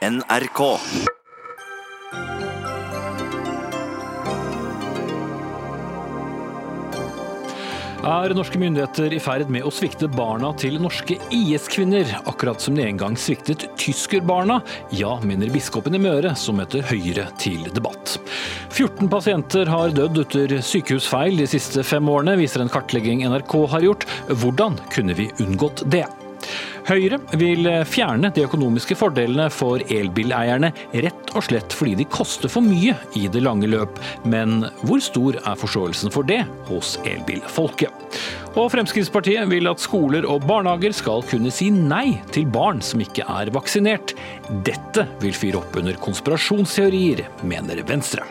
NRK. Er norske myndigheter i ferd med å svikte barna til norske IS-kvinner, akkurat som de en gang sviktet tyskerbarna? Ja, mener biskopen i Møre, som møter Høyre til debatt. 14 pasienter har dødd etter sykehusfeil de siste fem årene, viser en kartlegging NRK har gjort. Hvordan kunne vi unngått det? Høyre vil fjerne de økonomiske fordelene for elbileierne, rett og slett fordi de koster for mye i det lange løp. Men hvor stor er forståelsen for det hos elbilfolket? Og Fremskrittspartiet vil at skoler og barnehager skal kunne si nei til barn som ikke er vaksinert. Dette vil fyre opp under konspirasjonsteorier, mener Venstre.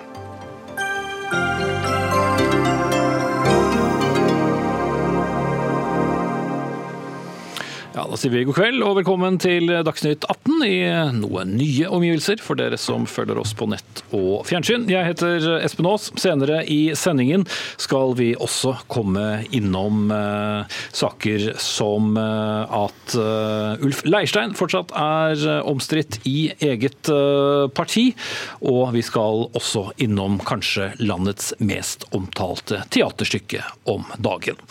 Ja, Da sier vi god kveld og velkommen til Dagsnytt 18 i noen nye omgivelser for dere som følger oss på nett og fjernsyn. Jeg heter Espen Aas. Senere i sendingen skal vi også komme innom eh, saker som eh, at eh, Ulf Leirstein fortsatt er eh, omstridt i eget eh, parti. Og vi skal også innom kanskje landets mest omtalte teaterstykke om dagen.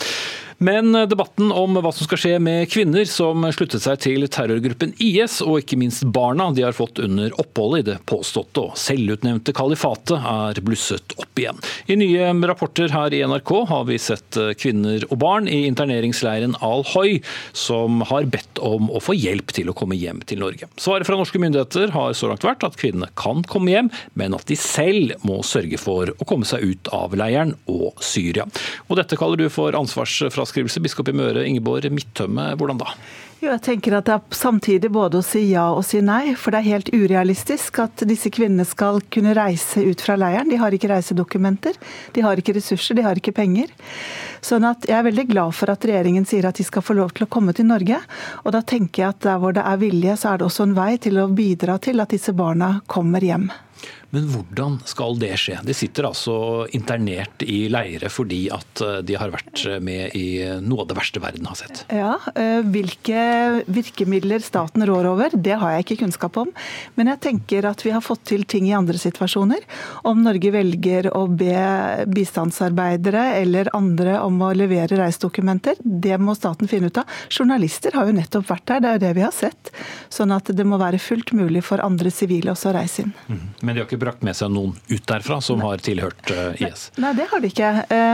Men debatten om hva som skal skje med kvinner som sluttet seg til terrorgruppen IS, og ikke minst barna de har fått under oppholdet i det påståtte og selvutnevnte kalifatet, er blusset opp igjen. I nye rapporter her i NRK har vi sett kvinner og barn i interneringsleiren Al-Hoi som har bedt om å få hjelp til å komme hjem til Norge. Svaret fra norske myndigheter har så langt vært at kvinnene kan komme hjem, men at de selv må sørge for å komme seg ut av leiren og Syria. Og dette kaller du for ansvarsfraskrivelse, biskop i Møre Ingeborg Midtømme. Hvordan da? Jo, jeg tenker at Det er samtidig både å si ja og si nei. For det er helt urealistisk at disse kvinnene skal kunne reise ut fra leiren. De har ikke reisedokumenter, de har ikke ressurser, de har ikke penger. Sånn at Jeg er veldig glad for at regjeringen sier at de skal få lov til å komme til Norge. Og da tenker jeg at der hvor det er vilje, så er det også en vei til å bidra til at disse barna kommer hjem. Men hvordan skal det skje? De sitter altså internert i leire fordi at de har vært med i noe av det verste verden har sett. Ja, Hvilke virkemidler staten rår over, det har jeg ikke kunnskap om. Men jeg tenker at vi har fått til ting i andre situasjoner. Om Norge velger å be bistandsarbeidere eller andre om å levere reisedokumenter, det må staten finne ut av. Journalister har jo nettopp vært der, det er det vi har sett. Sånn at det må være fullt mulig for andre sivile også å reise inn. Mm. Men de har ikke brakt med seg noen ut derfra som har tilhørt IS? Nei, det har de ikke.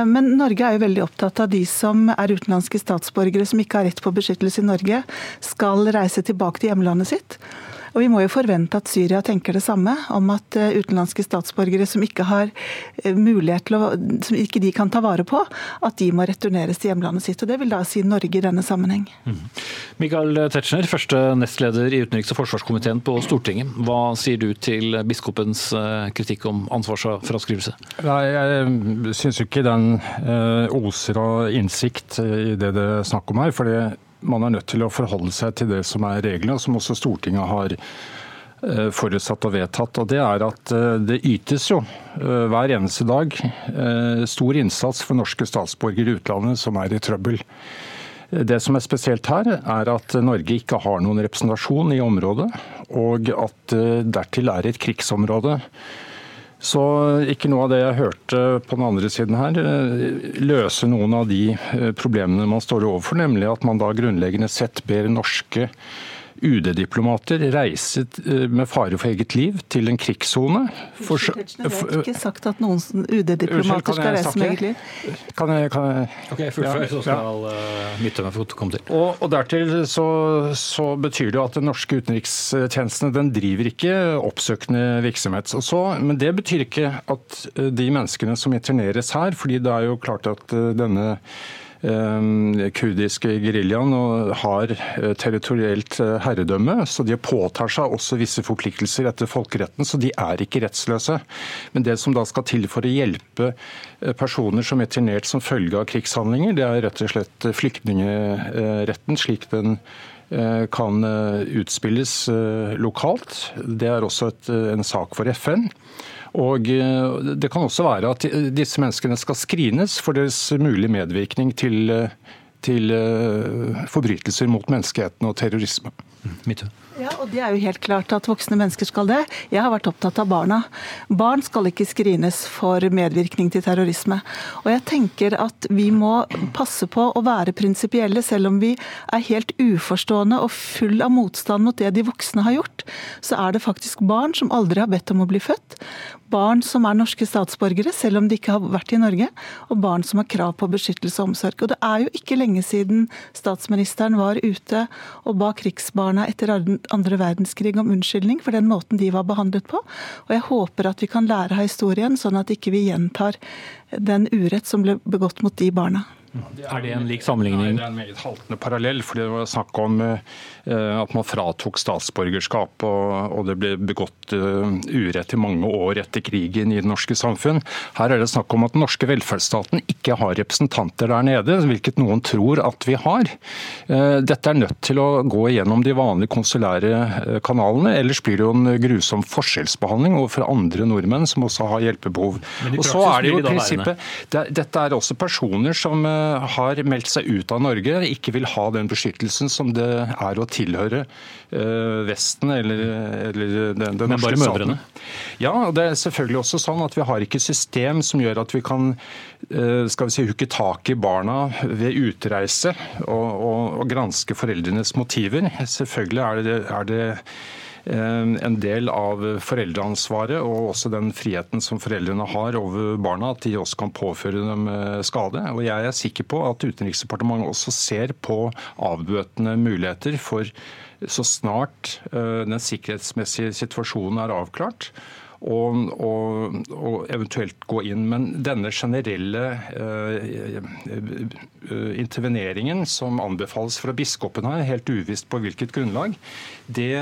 Men Norge er jo veldig opptatt av de som er utenlandske statsborgere som ikke har rett på beskyttelse i Norge, skal reise tilbake til hjemlandet sitt. Og Vi må jo forvente at Syria tenker det samme, om at utenlandske statsborgere som ikke har mulighet til å, som ikke de kan ta vare på, at de må returneres til hjemlandet sitt. Og Det vil da si Norge i denne sammenheng. Mm. Michael Tetzschner, første nestleder i utenriks- og forsvarskomiteen på Stortinget. Hva sier du til biskopens kritikk om ansvarsfraskrivelse? Nei, Jeg syns ikke den oser av innsikt i det det er snakk om her. for det man er nødt til å forholde seg til det som er reglene, og som også Stortinget har forutsatt og vedtatt. og Det er at det ytes jo hver eneste dag stor innsats for norske statsborgere i utlandet som er i trøbbel. Det som er spesielt her, er at Norge ikke har noen representasjon i området, og at dertil er et krigsområde. Så ikke noe av det jeg hørte på den andre siden her, løser noen av de problemene man står overfor, nemlig at man da grunnleggende sett ber norske UD-diplomater reise med fare for eget liv til en krigssone. For... Jeg har ikke sagt at noen UD-diplomater skal reise med eget liv. Kan jeg, kan jeg... Ok, fullfør, så skal ja. Komme til. Og, og dertil så, så, betyr det at den norske utenrikstjenesten den driver ikke oppsøkende virksomhet. Så, men det betyr ikke at de menneskene som interneres her, fordi det er jo klart at denne kurdiske geriljaen har territorielt herredømme, så de påtar seg også visse forpliktelser etter folkeretten, så de er ikke rettsløse. Men det som da skal til for å hjelpe personer som er internert som følge av krigshandlinger, det er rett og slett flyktningeretten slik den kan utspilles lokalt. Det er også et, en sak for FN. Og Det kan også være at disse menneskene skal screenes for deres mulige medvirkning til, til forbrytelser mot menneskeheten og terrorisme. Mittø. Ja, og Det er jo helt klart at voksne mennesker skal det. Jeg har vært opptatt av barna. Barn skal ikke skrines for medvirkning til terrorisme. Og jeg tenker at vi må passe på å være prinsipielle, selv om vi er helt uforstående og full av motstand mot det de voksne har gjort. Så er det faktisk barn som aldri har bedt om å bli født. Barn som er norske statsborgere, selv om de ikke har vært i Norge. Og barn som har krav på beskyttelse og omsorg. Og det er jo ikke lenge siden statsministeren var ute og ba krigsbarna etter andre verdenskrig om unnskyldning for den måten de var behandlet på. Og jeg håper at vi kan lære av historien, sånn at ikke vi gjentar den urett som ble begått mot de barna. Er det en lik sammenligning? Nei, det er en meget haltende parallell. for Det var snakk om uh, at man fratok statsborgerskap, og, og det ble begått uh, urett i mange år etter krigen i det norske samfunn. Her er det snakk om at den norske velferdsstaten ikke har representanter der nede, hvilket noen tror at vi har. Uh, dette er nødt til å gå gjennom de vanlige konsulære kanalene, ellers blir det jo en grusom forskjellsbehandling overfor andre nordmenn som også har hjelpebehov. Og så er det jo prinsippet, det, Dette er også personer som har meldt seg ut av Norge, ikke vil ha den beskyttelsen som det er å tilhøre eh, Vesten eller, eller den, den norske staten. Ja, og det er selvfølgelig også sånn at vi har ikke system som gjør at vi kan eh, skal vi si, hooke tak i barna ved utreise og, og, og granske foreldrenes motiver. Selvfølgelig er det, er det en del av foreldreansvaret og også den friheten som foreldrene har over barna, at de også kan påføre dem eh, skade. Og Jeg er sikker på at Utenriksdepartementet også ser på avbøtende muligheter for så snart eh, den sikkerhetsmessige situasjonen er avklart, og, og, og, eventuelt gå inn. Men denne generelle eh, interveneringen som anbefales fra biskopen her, helt uvisst på hvilket grunnlag, det,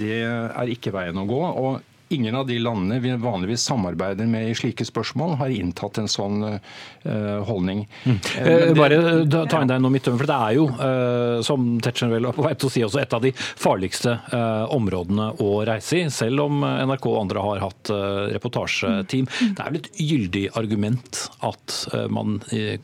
det er ikke veien å gå. og Ingen av de landene vi vanligvis samarbeider med i slike spørsmål, har inntatt en sånn uh, holdning. Mm. Det, bare ta inn deg noe midt for Det er jo, uh, som Tetzschner vel er på vei til å si, også et av de farligste uh, områdene å reise i, selv om NRK og andre har hatt reportasjeteam. Det er vel et gyldig argument at man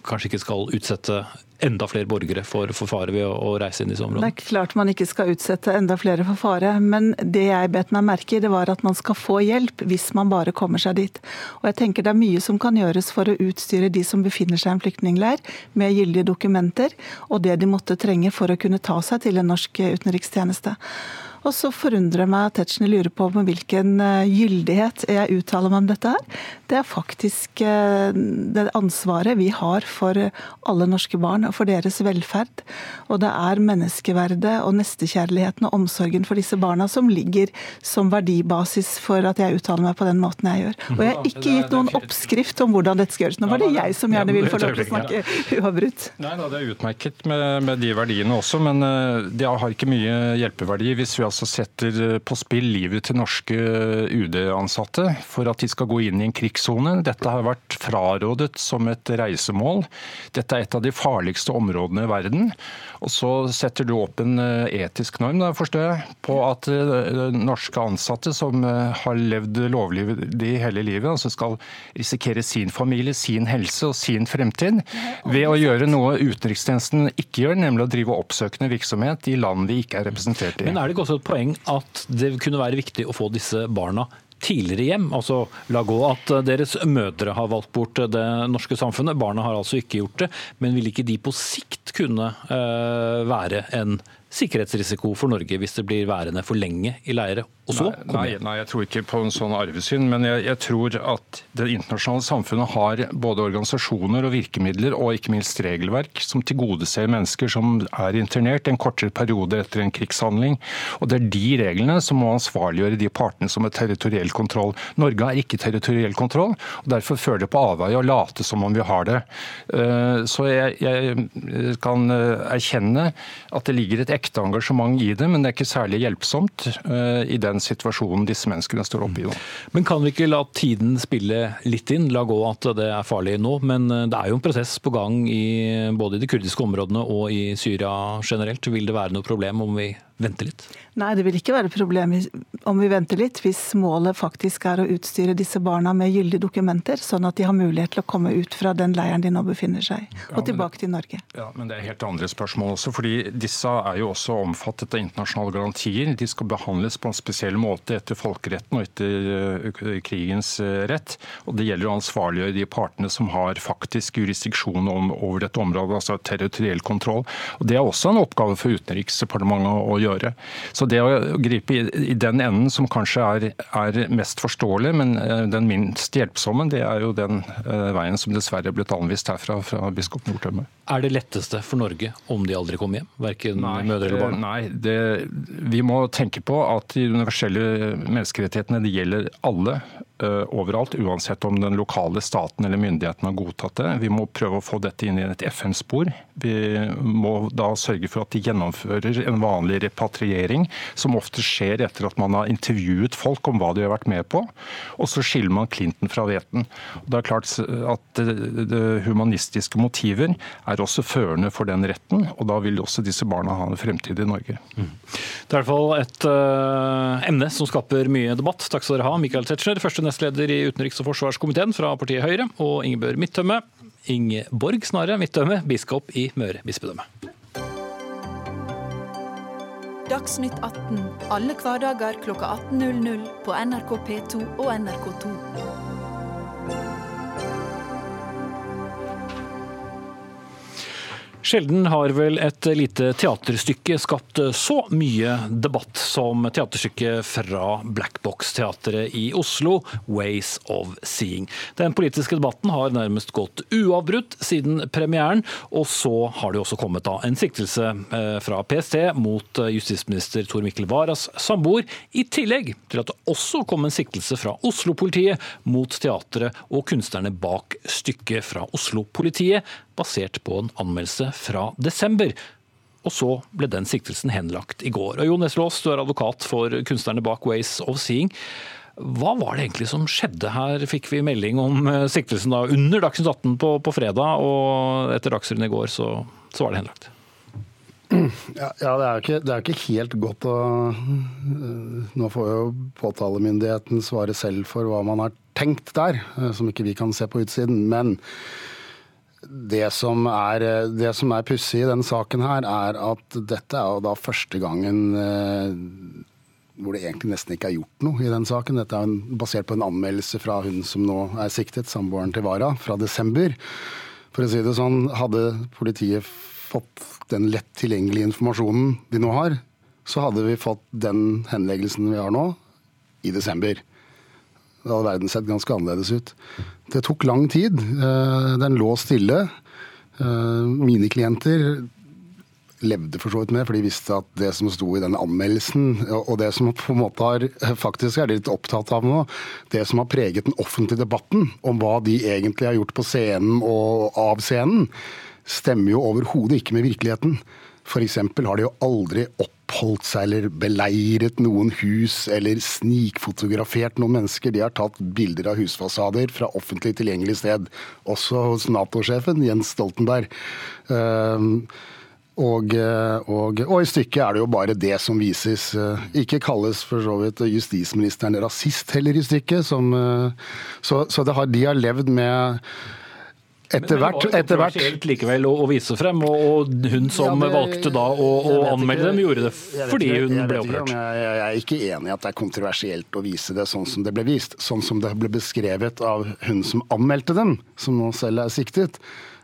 kanskje ikke skal utsette enda flere borgere for, for fare ved å, å, reise inn i disse områdene? Det er klart man ikke skal utsette enda flere for fare, men det jeg bet meg merke i, det var at man skal få hjelp hvis man bare kommer seg dit. Og jeg tenker Det er mye som kan gjøres for å utstyre de som befinner seg i en flyktningleir med gyldige dokumenter, og det de måtte trenge for å kunne ta seg til en norsk utenrikstjeneste. Og så forundrer meg at Tetzschner lurer på med hvilken eh, gyldighet jeg uttaler meg om dette her. Det er faktisk eh, det ansvaret vi har for alle norske barn og for deres velferd. Og det er menneskeverdet og nestekjærligheten og omsorgen for disse barna som ligger som verdibasis for at jeg uttaler meg på den måten jeg gjør. Og jeg har ikke gitt noen oppskrift om hvordan dette skal gjøres. Nå var det jeg som gjerne vil få lov til å snakke uavbrutt. Nei da, det er utmerket med, med de verdiene også, men eh, det har ikke mye hjelpeverdi hvis vi har altså setter eh, på spill livet til norske eh, UD-ansatte for at de skal gå inn i en krigssone. Dette har vært frarådet som et reisemål. Dette er et av de farligste områdene i verden. Og så setter du opp en eh, etisk norm, da, forstår jeg, på at norske ansatte som har levd lovlydig hele livet, altså skal risikere sin familie, sin helse og sin fremtid ved å gjøre noe utenrikstjenesten ikke gjør, nemlig å drive oppsøkende virksomhet i land vi ikke er representert i. Men er det ikke også poeng at det kunne være viktig å få disse barna tidligere hjem. Altså, La gå at deres mødre har valgt bort det norske samfunnet. Barna har altså ikke gjort det. Men vil ikke de på sikt kunne uh, være en sikkerhetsrisiko for Norge hvis det blir værende for lenge i leire? Og så nei, nei, nei, jeg tror ikke på en sånn arvesyn, men jeg, jeg, tror at det internasjonale samfunnet har både organisasjoner og virkemidler og ikke minst regelverk som tilgodeser mennesker som er internert en kortere periode etter en krigshandling. Og det er de reglene som må ansvarliggjøre de partene som har territoriell kontroll. Norge har ikke territoriell kontroll, og derfor føler det på avveie å late som om vi har det. Eh, så jeg, jeg kan eh, erkjenne at det ligger et ekte engasjement i det, men det er ikke særlig hjelpsomt eh, i den situasjonen disse menneskene står oppe i nå. Men kan vi ikke la tiden spille litt inn? La gå at det er farlig nå, men eh, det er jo en prosess på gang i både i de kurdiske områdene og i Syria generelt. Vil det være noe problem om vi vente litt? Nei, det vil ikke være problem om vi venter litt, hvis målet faktisk er å utstyre disse barna med gyldige dokumenter, sånn at de har mulighet til å komme ut fra den leiren de nå befinner seg, og tilbake til Norge. Ja, Men det er helt andre spørsmål også. fordi Disse er jo også omfattet av internasjonale garantier. De skal behandles på en spesiell måte etter folkeretten og etter eh, krigens eh, rett. Og Det gjelder å ansvarliggjøre de partene som har faktisk jurisdiksjon over dette området, altså territoriell kontroll. Og Det er også en oppgave for Utenriksdepartementet å gjøre. Så så det å gripe i den enden som kanskje er, er mest forståelig, men eh, den minst hjelpsomme, det er jo den uh, veien som dessverre er blitt anvist herfra fra biskop Nordtømme. Er det letteste for Norge om de aldri kommer hjem? Verken nei, mødre eller barn? Nei, det, vi må tenke på at de universelle menneskerettighetene det gjelder alle overalt, uansett om den lokale staten eller myndighetene har godtatt det. Vi må prøve å få dette inn i et FN-spor. Vi må da sørge for at de gjennomfører en vanlig repatriering som ofte skjer etter at man har intervjuet folk om hva de har vært med på. Og så skiller man Clinton fra Veten. Det er klart at humanistiske motiver er også førende for den retten, og da vil også disse barna ha en fremtid i Norge. Mm. Det er i hvert fall et uh, emne som skaper mye debatt. Takk skal dere ha, Michael Tetzschner, første nestleder i utenriks- og forsvarskomiteen fra partiet Høyre, og Ingebjørg Midtømme, Ingeborg snarere Midtømme, biskop i Møre bispedømme. Dagsnytt 18 alle hverdager kl 18.00 på NRK P2 og NRK2. Sjelden har vel et lite teaterstykke skapt så mye debatt som teaterstykket fra Black Box-teatret i Oslo, 'Ways of Seeing'. Den politiske debatten har nærmest gått uavbrutt siden premieren, og så har det også kommet da en siktelse eh, fra PST mot justisminister Tor Mikkel Waras samboer, i tillegg til at det også kom en siktelse fra Oslo-politiet mot teatret og kunstnerne bak stykket fra Oslo-politiet basert på en anmeldelse fra desember. Og så ble den siktelsen henlagt i går. Og Jo Nesselås, du er advokat for kunstnerne bak Ways of Seeing. Hva var det egentlig som skjedde her? Fikk vi melding om eh, siktelsen da under Dagsnytt 18 på, på, fredag, og etter Dagsrevyen i går så, så, var det henlagt? Ja, ja det, er ikke, det, er ikke, helt godt å Nå får jo påtalemyndigheten svare selv for hva man har tenkt der, eh, som ikke vi kan se på utsiden. Men det som er, det er pussig i denne saken her, er at dette er jo da første gangen eh, hvor det egentlig nesten ikke er gjort noe i den saken. Dette er basert på en anmeldelse fra hun som nå er siktet, samboeren til Vara, fra desember. For å si det sånn, hadde politiet fått den lett tilgjengelige informasjonen de nå har, så hadde vi fått den henleggelsen vi har nå, i desember. Da hadde verden sett ganske annerledes ut. Det tok lang tid. Eh, den lå stille. Eh, mine klienter levde for så vidt med, for de visste at det som sto i den anmeldelsen, og det som på en måte har, faktisk er litt opptatt av nå, det som har preget den offentlige debatten om hva de egentlig har gjort på scenen og av scenen, stemmer jo overhodet ikke med virkeligheten. F.eks. har de jo aldri oppholdt seg eller beleiret noen hus eller snikfotografert noen mennesker. De har tatt bilder av husfasader fra offentlig tilgjengelig sted, også hos Nato-sjefen Jens Stoltenberg. Uh, og, og, og, i stykket er det jo bare det som vises. Ikke kalles for så vidt justisministeren rasist heller i stykket. Som, så, så har, de har levd med etter hvert. etter kontroversielt likevel å, å, vise frem, og hun som ja, det, valgte da å, å anmelde dem, gjorde det fordi ikke, hun ble opprørt. Jeg, jeg, jeg, er ikke enig i at det er kontroversielt å vise det sånn som det ble vist. Sånn som det ble beskrevet av hun som anmeldte dem, som nå selv er siktet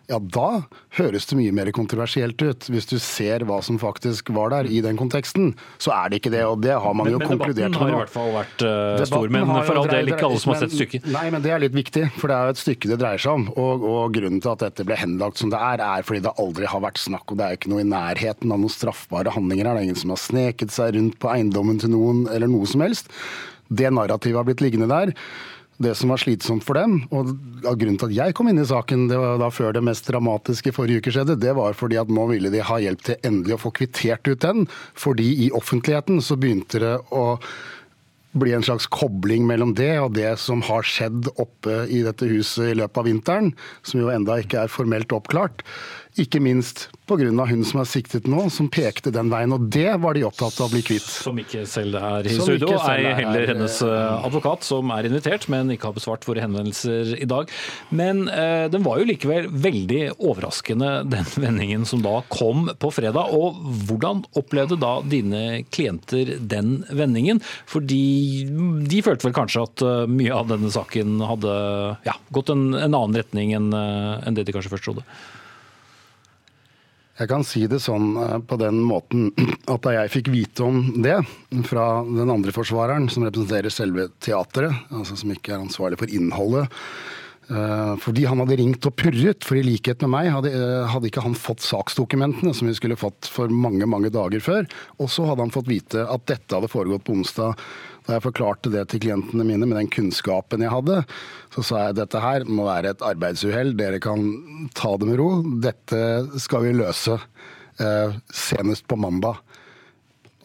ja da høres det mye mer kontroversielt ut. Hvis du ser hva som faktisk var der i den konteksten, så er det ikke det. Og det har man men, jo men konkludert med. Men debatten har i hvert fall vært uh, stor. Men for all del ikke alle som har sett stykket. Nei, men det er litt viktig, for det er jo et stykke det dreier seg om. Og, og grunnen til at dette ble henlagt som det er, er fordi det aldri har vært snakk og Det er ikke noe i nærheten av noen straffbare handlinger her. Det er ingen som har sneket seg rundt på eiendommen til noen, eller noe som helst. Det narrativet har blitt liggende der det som var slitsomt for dem. Og grunnen til at jeg kom inn i saken, det var da før det mest dramatiske forrige uke skjedde, det var fordi at nå ville de ha hjelp til endelig å få kvittert ut den. Fordi i offentligheten så begynte det å bli en slags kobling mellom det og det som har skjedd oppe i dette huset i løpet av vinteren, som jo enda ikke er formelt oppklart. Ikke minst pga. hun som er siktet nå, som pekte den veien. Og det var de opptatt av å bli kvitt. Som ikke selv er i Som studio, ei er heller hennes eh, advokat, som er invitert, men ikke har besvart våre henvendelser i dag. Men eh, den var jo likevel veldig overraskende, den vendingen som da kom på fredag. Og hvordan opplevde da dine klienter den vendingen? Fordi de følte vel kanskje at eh, mye av denne saken hadde ja, gått en, en annen retning enn eh, enn det de kanskje først trodde. Jeg kan si det sånn eh, på den måten at da jeg fikk vite om det fra den andre forsvareren, som representerer selve teatret, altså som ikke er ansvarlig for innholdet, eh, fordi han hadde ringt og purret, for i likhet med meg hadde, eh, hadde ikke han fått saksdokumentene som vi skulle fått for mange mange dager før. Og så hadde han fått vite at dette hadde foregått på onsdag. Da jeg forklarte det til klientene mine med den kunnskapen jeg hadde, så sa jeg dette her må være et arbeidsuhell, dere kan ta det med ro. Dette skal vi løse eh, senest på mandag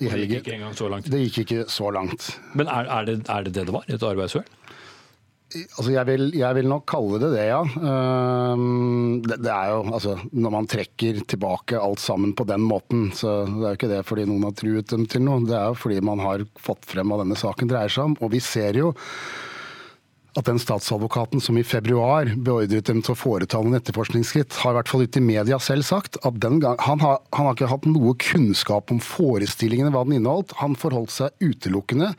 i helgen. ikke engang så langt. Det gikk ikke så langt. Men er, er, det, er det det det var? Et arbeidsuhell? Altså jeg, vil, jeg vil nok kalle det det, ja. Ehm, Det, det er jo altså Når man trekker tilbake alt sammen på den måten, så det er jo ikke det fordi noen har truet dem til noe. Det er jo fordi man har fått frem hva denne saken dreier seg om. Og vi ser jo at den statsadvokaten som i februar beordret dem til å foreta noen etterforskningsskritt, har i hvert fall ute i media selv sagt at gang, han, har, han har ikke hatt noe kunnskap om forestillingene, hva den inneholdt. Han forholdt seg utelukkende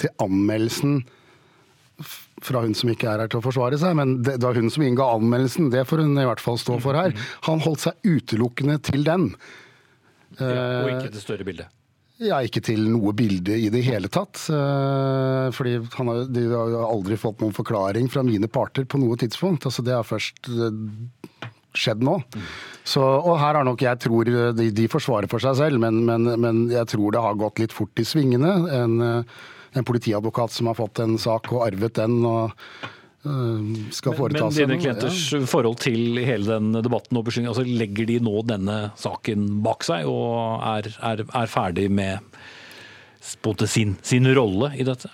til anmeldelsen fra hun som ikke er her til å forsvare seg, men det, det var hun som innga anmeldelsen. Det får hun i hvert fall stå for her. Han holdt seg utelukkende til den. Ja, og ikke det større bildet? Ja, ikke til noe bilde i det hele tatt. Eh, fordi han har, de har aldri fått noen forklaring fra mine parter på noe tidspunkt. Altså, det har først eh, skjedd nå. Så, og her har nok jeg tror de, de forsvarer for seg selv, men, men, men jeg tror det har gått litt fort i svingene. En, eh, en politiadvokat som har fått en sak og arvet den. og eh, skal foreta Men dine klienters ja. forhold til hele den debatten og beskyldningen, altså legger de nå denne saken bak seg og er, er, er ferdig med sin, sin rolle i dette?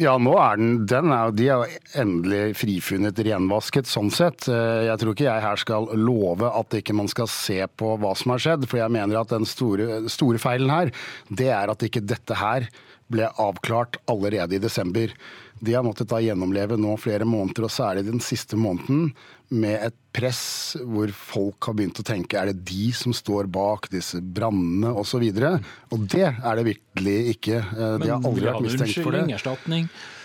Ja, nå er den, den er, de er jo endelig frifunnet, renvasket sånn sett. Eh, Jeg tror ikke jeg her skal love at ikke man skal se på hva som har skjedd, for jeg mener at den store, store feilen her, det er at ikke dette her ble avklart allerede i desember. De har måttet da gjennomleve nå flere måneder, og særlig den siste måneden, med et press hvor folk har begynt å tenke er det de som står bak disse brannene osv. Og, så og det er det virkelig ikke. Eh, De har aldri vært mistenkt for det.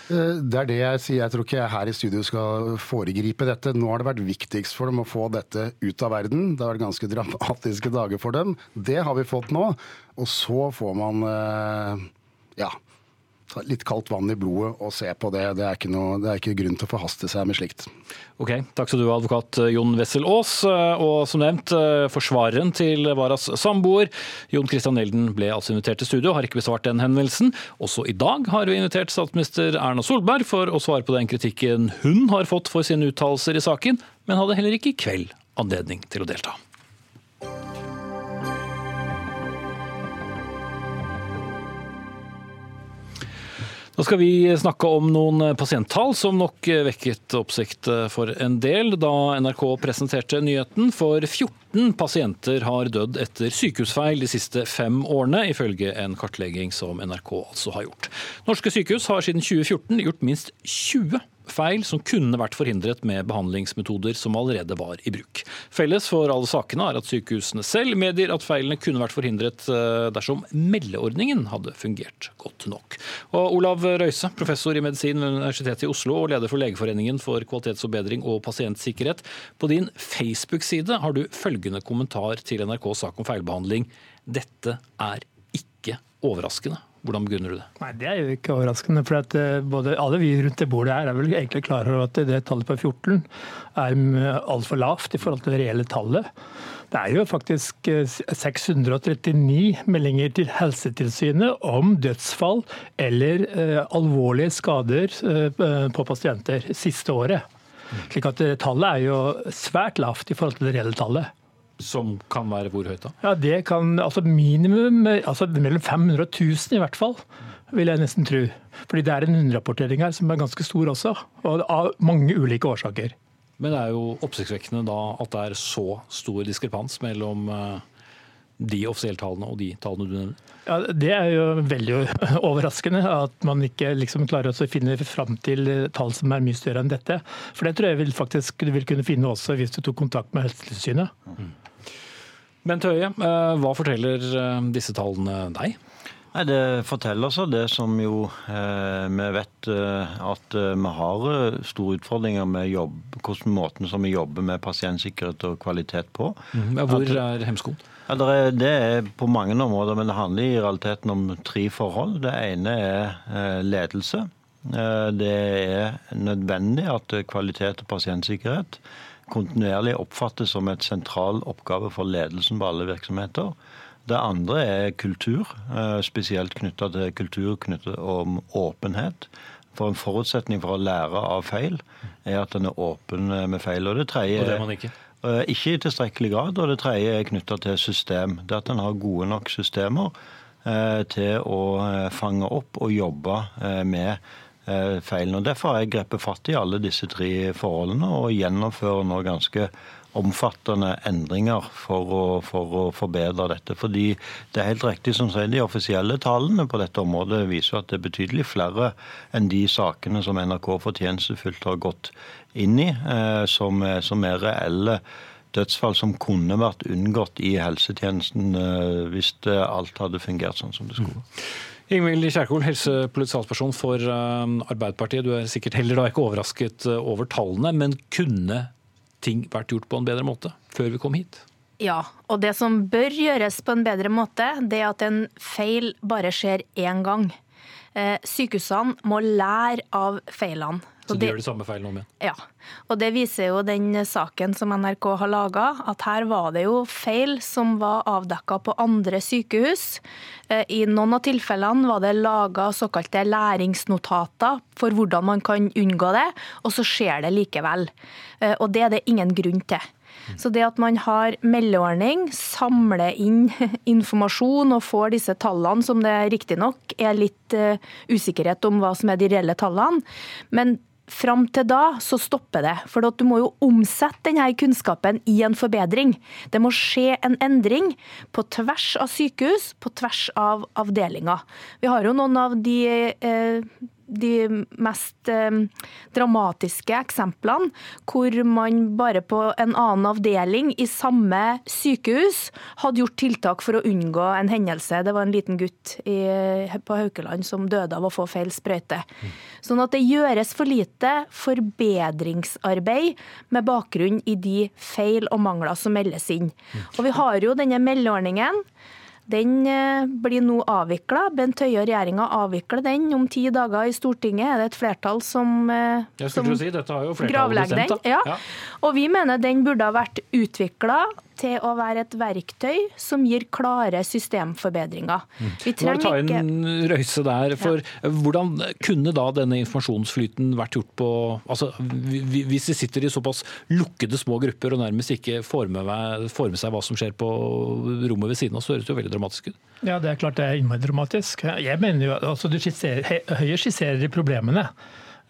Eh, Det er det jeg sier. Jeg tror ikke jeg her i studio skal foregripe dette. Nå har det vært viktigst for dem å få dette ut av verden. Det har vært ganske dramatiske dager for dem. Det har vi fått nå. Og så får man eh, ja, litt kaldt vann i blodet og se på det. Det er noe, det er ikke grunn til å forhaste seg med slikt. Ok, Takk skal du ha, advokat Jon Wessel Aas. Og som nevnt, eh, forsvareren til Varas samboer, Jon Christian Elden, ble altså invitert til studio, har ikke besvart den henvendelsen. Også i dag har vi invitert statsminister Erna Solberg for å svare på den kritikken hun har fått for sine uttalelser i saken, men hadde heller ikke i kveld anledning til å delta. Nå skal vi snakke om noen pasienttall som nok vekket oppsikt for en del da NRK presenterte nyheten. For 14 pasienter har dødd etter sykehusfeil de siste fem årene, ifølge en kartlegging som NRK altså har gjort. Norske sykehus har siden 2014 gjort minst 20 feil som kunne vært forhindret med behandlingsmetoder som allerede var i bruk. Felles for alle sakene er at sykehusene selv medgir at feilene kunne vært forhindret eh, dersom meldeordningen hadde fungert godt nok. Og Olav Røise, professor i medisin ved Universitetet i Oslo og leder for Legeforeningen for kvalitetsforbedring og pasientsikkerhet. På din Facebook-side har du følgende kommentar til NRKs sak om feilbehandling. Dette er ikke overraskende. Hvordan begrunner du det? Nei, Det er jo ikke overraskende. for at eh, både Alle vi rundt det bordet her er vel egentlig klar over at det tallet på 14 er altfor lavt i forhold til det reelle tallet. Det er jo faktisk eh, 639 meldinger til Helsetilsynet om dødsfall eller eh, alvorlige skader eh, på pasienter siste året. Slik at eh, tallet er jo svært lavt i forhold til det reelle tallet. Som kan være hvor høyt da? Ja, det kan altså minimum altså mellom 500 og 1000 i hvert fall, vil jeg nesten tro. Fordi det er en underrapportering her som er ganske stor også, og av mange ulike årsaker. Men det er jo oppsiktsvekkende da at det er så stor diskrepans mellom eh, de offisielle tallene og de tallene du nevner. Ja, Det er jo veldig overraskende at man ikke liksom klarer å finne fram til tall som er mye større enn dette. For det tror jeg vil faktisk du vil kunne finne også hvis du tok kontakt med Helsetilsynet. Mm. Bent Høie, eh, hva forteller eh, disse tallene deg? Nei, Det forteller seg det som jo eh, vi vet eh, at vi har store utfordringer med jobb, hvordan måten som vi jobber med pasientsikkerhet og kvalitet på. Mm. Hvor er hemskoen? Ja, det, er, det er på mange områder, men det handler i realiteten om tre forhold. Det ene er ledelse. Det er nødvendig at kvalitet og pasientsikkerhet kontinuerlig oppfattes som et sentral oppgave for ledelsen på alle virksomheter. Det andre er kultur, eh, spesielt knytta til kultur knyttet om åpenhet. For en forutsetning for å lære av feil er at en er åpen eh, med feil. Og det tredje Og det er ikke? Eh, i tilstrekkelig grad. Og det tredje er knytta til system. Det at en har gode nok systemer til å fange opp og jobbe med feilene. Derfor har jeg grepet fatt i alle disse tre forholdene og gjennomfører nå ganske omfattende endringer for å, for å, forbedre dette. Fordi det er helt riktig som sier, de offisielle tallene på dette området viser at det er betydelig flere enn de sakene som NRK fortjenestefullt har gått inn i, eh, som, som, er reelle dødsfall som kunne vært unngått i helsetjenesten eh, hvis alt hadde fungert sånn som det skulle. Mm. Ingvild Kjerkol, helsepolitisk talsperson for eh, Arbeiderpartiet. Du er sikkert heller da ikke overrasket eh, over tallene, men kunne ting vært gjort på en bedre måte før vi kom hit? Ja, og det som bør gjøres på en bedre måte, det er at en feil bare skjer én gang. Eh, sykehusene må lære av feilene. Så de gjør de samme feilene om igjen? Ja. Og det viser jo den saken som NRK har laga, at her var det jo feil som var avdekka på andre sykehus. Eh, I noen av tilfellene var det laga såkalte læringsnotater for hvordan man kan unngå det, og så skjer det likevel. Eh, og det er det ingen grunn til. Så det at man har meldeordning, samler inn informasjon og får disse tallene, som det riktignok er litt uh, usikkerhet om hva som er de reelle tallene, men Fram til da så stopper det. For du må jo omsette denne kunnskapen i en forbedring. Det må skje en endring på tvers av sykehus, på tvers av avdelinger. Vi har jo noen av de eh, de mest eh, dramatiske eksemplene, hvor man bare på en annen avdeling i samme sykehus hadde gjort tiltak for å unngå en hendelse. Det var en liten gutt i, på Haukeland som døde av å få feil sprøyte. Sånn at det gjøres for lite forbedringsarbeid med bakgrunn i de feil og mangler som meldes inn. Og vi har jo denne meldeordningen den eh, blir nå avvikla. Bent Høie og regjeringa avvikler den om ti dager i Stortinget. Er det et flertall som, eh, som si, gravlegger den? Ja. ja. Og vi mener den burde ha vært utvikla til å være et verktøy som gir klare systemforbedringer. Mm. Vi trenger ta inn røyse der, for ja. Hvordan kunne da denne informasjonsflyten vært gjort på altså Hvis de sitter i såpass lukkede små grupper og nærmest ikke får med, får med seg hva som skjer på rommet ved siden av, så høres det jo veldig dramatisk ut. Ja, det er klart det er innmari dramatisk. Jeg mener jo, altså du skisserer, Høyre skisserer de problemene.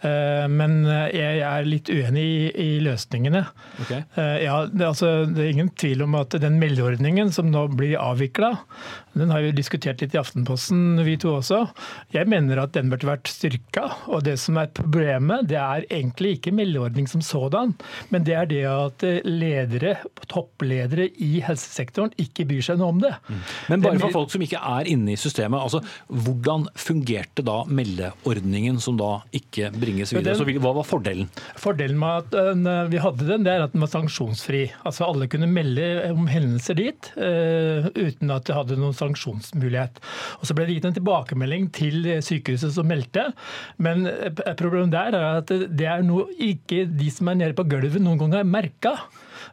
Eh, men eh, jeg er litt uenig i, løsningene. Okay. Eh, ja, det, altså, det, er ingen tvil om at den meldeordningen som nå blir avvikla, den har vi diskutert litt i Aftenposten, vi to også. Jeg mener at den burde vært styrka. Og det som er problemet, det er egentlig ikke meldeordning som sådan, men det er det at ledere, toppledere i helsesektoren ikke bryr seg noe om det. Mm. Men bare for folk som ikke er inne i systemet, altså hvordan fungerte da meldeordningen som da ikke bringes bringes videre. Så hva var fordelen? Fordelen med at uh, vi hadde den, det er at den var sanksjonsfri. Altså Alle kunne melde om hendelser dit uh, uten at det hadde noen sanksjonsmulighet. Og Så ble det gitt en tilbakemelding til sykehuset som meldte, men uh, problemet der er at det er noe ikke de som er nede på gulvet noen gang har merka.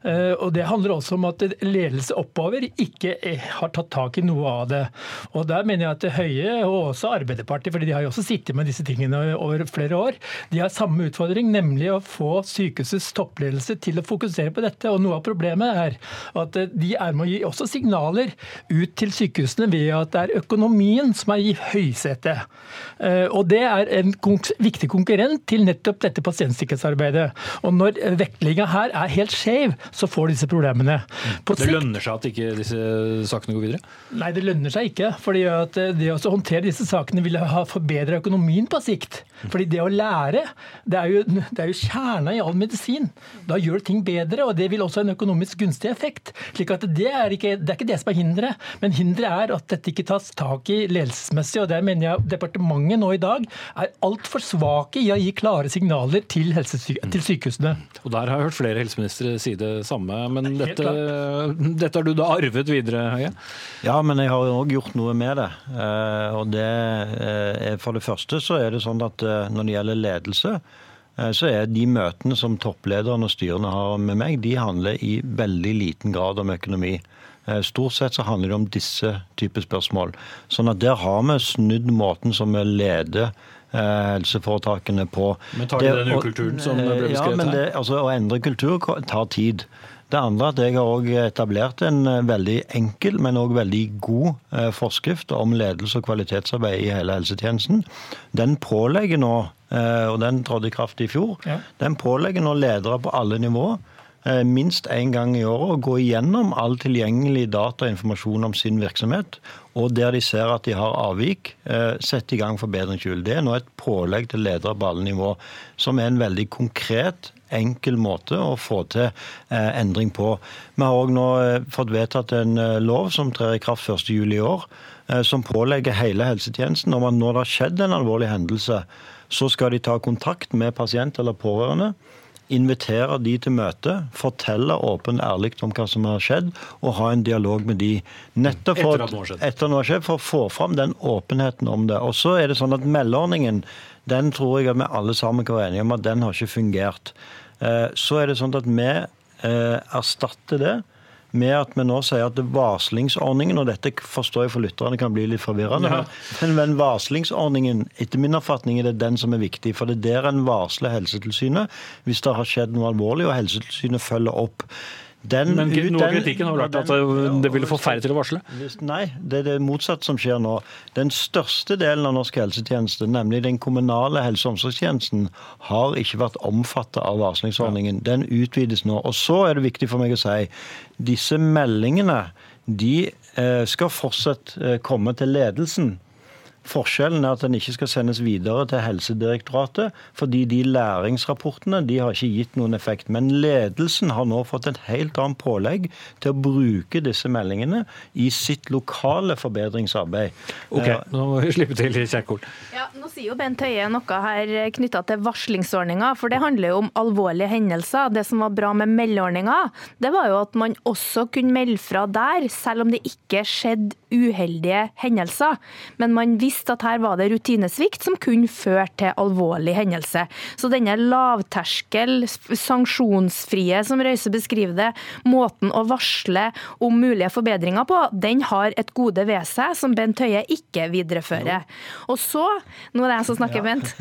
Eh, og Det handler også om at ledelse oppover ikke har tatt tak i noe av det. Og Der mener jeg at Høie og også Arbeiderpartiet, fordi de har jo også sittet med disse tingene over flere år, de har samme utfordring, nemlig å få sykehusets toppledelse til å fokusere på dette. Og Noe av problemet er at de er med å gi også signaler ut til sykehusene ved at det er økonomien som er i høysetet. Eh, og Det er en viktig konkurrent til nettopp dette pasientsikkerhetsarbeidet. Og Når vektlinga her er helt skjev, så får disse problemene. På det lønner seg at ikke disse sakene går videre? Nei, det lønner seg ikke. fordi at det å håndtere disse sakene vil ha forbedra økonomien på sikt. Fordi det å lære, det er, jo, det er jo kjerna i all medisin. Da gjør ting bedre, og det vil også ha en økonomisk gunstig effekt. slik at det er, ikke, det er ikke det som er hinderet. Men hinderet er at dette ikke tas tak i ledelsesmessig. og Der mener jeg departementet nå i dag er altfor svake i å gi klare signaler til, til sykehusene. Og Der har jeg hørt flere helseministre si det samme. Men dette, dette har du da arvet videre, Høie? Ja, men jeg har òg gjort noe med det. Eh, og det eh, er For det første så er det sånn at eh, når det gjelder ledelse, så er de møtene som topplederne og styrene har med meg, de handler i veldig liten grad om økonomi. Stort sett så handler det om disse typer spørsmål. Sånn at der har vi snudd måten som vi leder helseforetakene på. Men tar de den ukulturen som ble beskrevet ja, men det, altså, Å endre kultur tar tid. Det andre at jeg har også etablert en eh, veldig enkel, men òg veldig god eh, forskrift om ledelse og kvalitetsarbeid i hele helsetjenesten. Den pålegger nå, eh, og den trådte i kraft i fjor, ja. den pålegger nå ledere på alle nivåer minst én gang i året å gå igjennom all tilgjengelig data og informasjon om sin virksomhet. Og der de ser at de har avvik, sette i gang forbedringshjul. Det er nå et pålegg til ledere på alle nivå, som er en veldig konkret enkel måte å få til eh, endring på. Vi har òg nå eh, fått vedtatt en eh, lov som trer i kraft 1.7 i år, som pålegger hele helsetjenesten om at når det har skjedd en alvorlig hendelse, så skal de ta kontakt med pasient eller pårørende invitere de til møte, fortelle åpent ærlig om hva som har skjedd, og ha en dialog med de. Nettopp for, etter noe har skjedd, for å få fram den åpenheten om det. Og så er det sånn at Meldeordningen den tror jeg at vi alle sammen kan være enige om at den har ikke fungert. Eh, så er det sånn at vi eh, erstatter det med at vi nå sier at varslingsordningen, og dette forstår jeg for lytterne kan bli litt forvirrende, ja. men, men, varslingsordningen, etter min oppfatning er det den som er viktig. For det er der en varsler Helsetilsynet hvis det har skjedd noe alvorlig, og Helsetilsynet følger opp. Den, Men noe av kritikken har vært at det ville få færre til å varsle? Nei, det er det motsatte som skjer nå. Den største delen av norsk helsetjeneste, nemlig den kommunale helse- og omsorgstjenesten, har ikke vært omfattet av varslingsordningen. Den utvides nå. Og så er det viktig for meg å si disse meldingene de eh, skal fortsatt eh, komme til ledelsen. Forskjellen er at den ikke skal sendes videre til Helsedirektoratet, fordi de læringsrapportene de har ikke gitt noen effekt. Men ledelsen har nå fått et helt annet pålegg til å bruke disse meldingene i sitt lokale forbedringsarbeid. Ok, Nå må vi slippe til Kjerkol. Ja, nå sier jo Bent Høie noe her knytta til varslingsordninga, for det handler jo om alvorlige hendelser. Det som var bra med meldeordninga, det var jo at man også kunne melde fra der, selv om det ikke skjedde uheldige hendelser. Men man visste at her var det rutinesvikt som kunne føre til alvorlig hendelse. Så denne lavterskel, sanksjonsfrie, som Røise beskriver det, måten å varsle om mulige forbedringer på, den har et gode ved seg som Bent Høie ikke viderefører. Og så, nå er det jeg som snakker, Bent,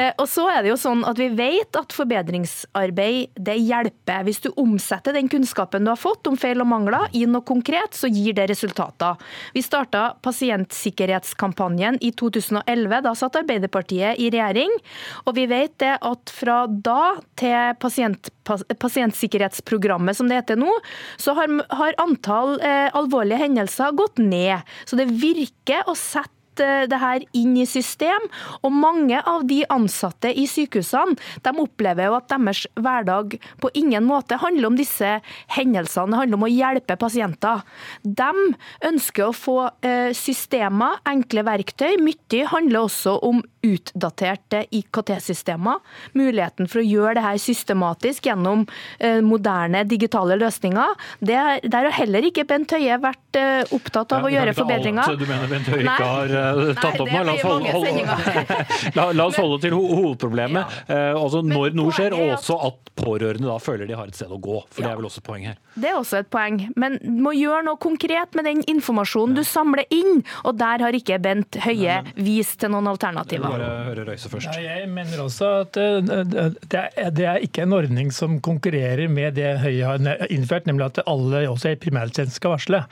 eh, og så er det jo sånn at vi vet at forbedringsarbeid det hjelper. Hvis du omsetter den kunnskapen du har fått om feil og mangler i noe konkret, så gir det resultater. Vi vi starta pasientsikkerhetskampanjen i 2011. Da satt Arbeiderpartiet i regjering. Og vi vet det at fra da til pasient, pasientsikkerhetsprogrammet, som det heter nå, så har, har antall eh, alvorlige hendelser gått ned. Så det virker å sette det her inn i system. Og mange av de ansatte i sykehusene de opplever jo at deres hverdag på ingen måte handler om disse hendelsene. Det handler om å hjelpe pasienter. De ønsker å få eh, systemer, enkle verktøy. Mye handler også om utdaterte IKT-systemer. Muligheten for å gjøre det her systematisk gjennom eh, moderne digitale løsninger. Det, der har heller ikke Bent Høie vært eh, opptatt av å gjøre forbedringer. Alt du mener Bent Høie ikke har uh, tatt opp nå. La oss holde, holde, la, la oss holde til ho hovedproblemet. Ja. Uh, altså Når noe skjer, og også at pårørende da føler de har et sted å gå. For ja. det er vel også et poeng her. Det er også et poeng. Men du må gjøre noe konkret med den informasjonen du samler inn. Og der har ikke Bent Høie vist til noen alternativer. Bare høre Røise først. Ja, jeg mener også at det er, det er ikke en ordning som konkurrerer med det Høie har innført, nemlig at alle også i primærtjenesten skal varsle.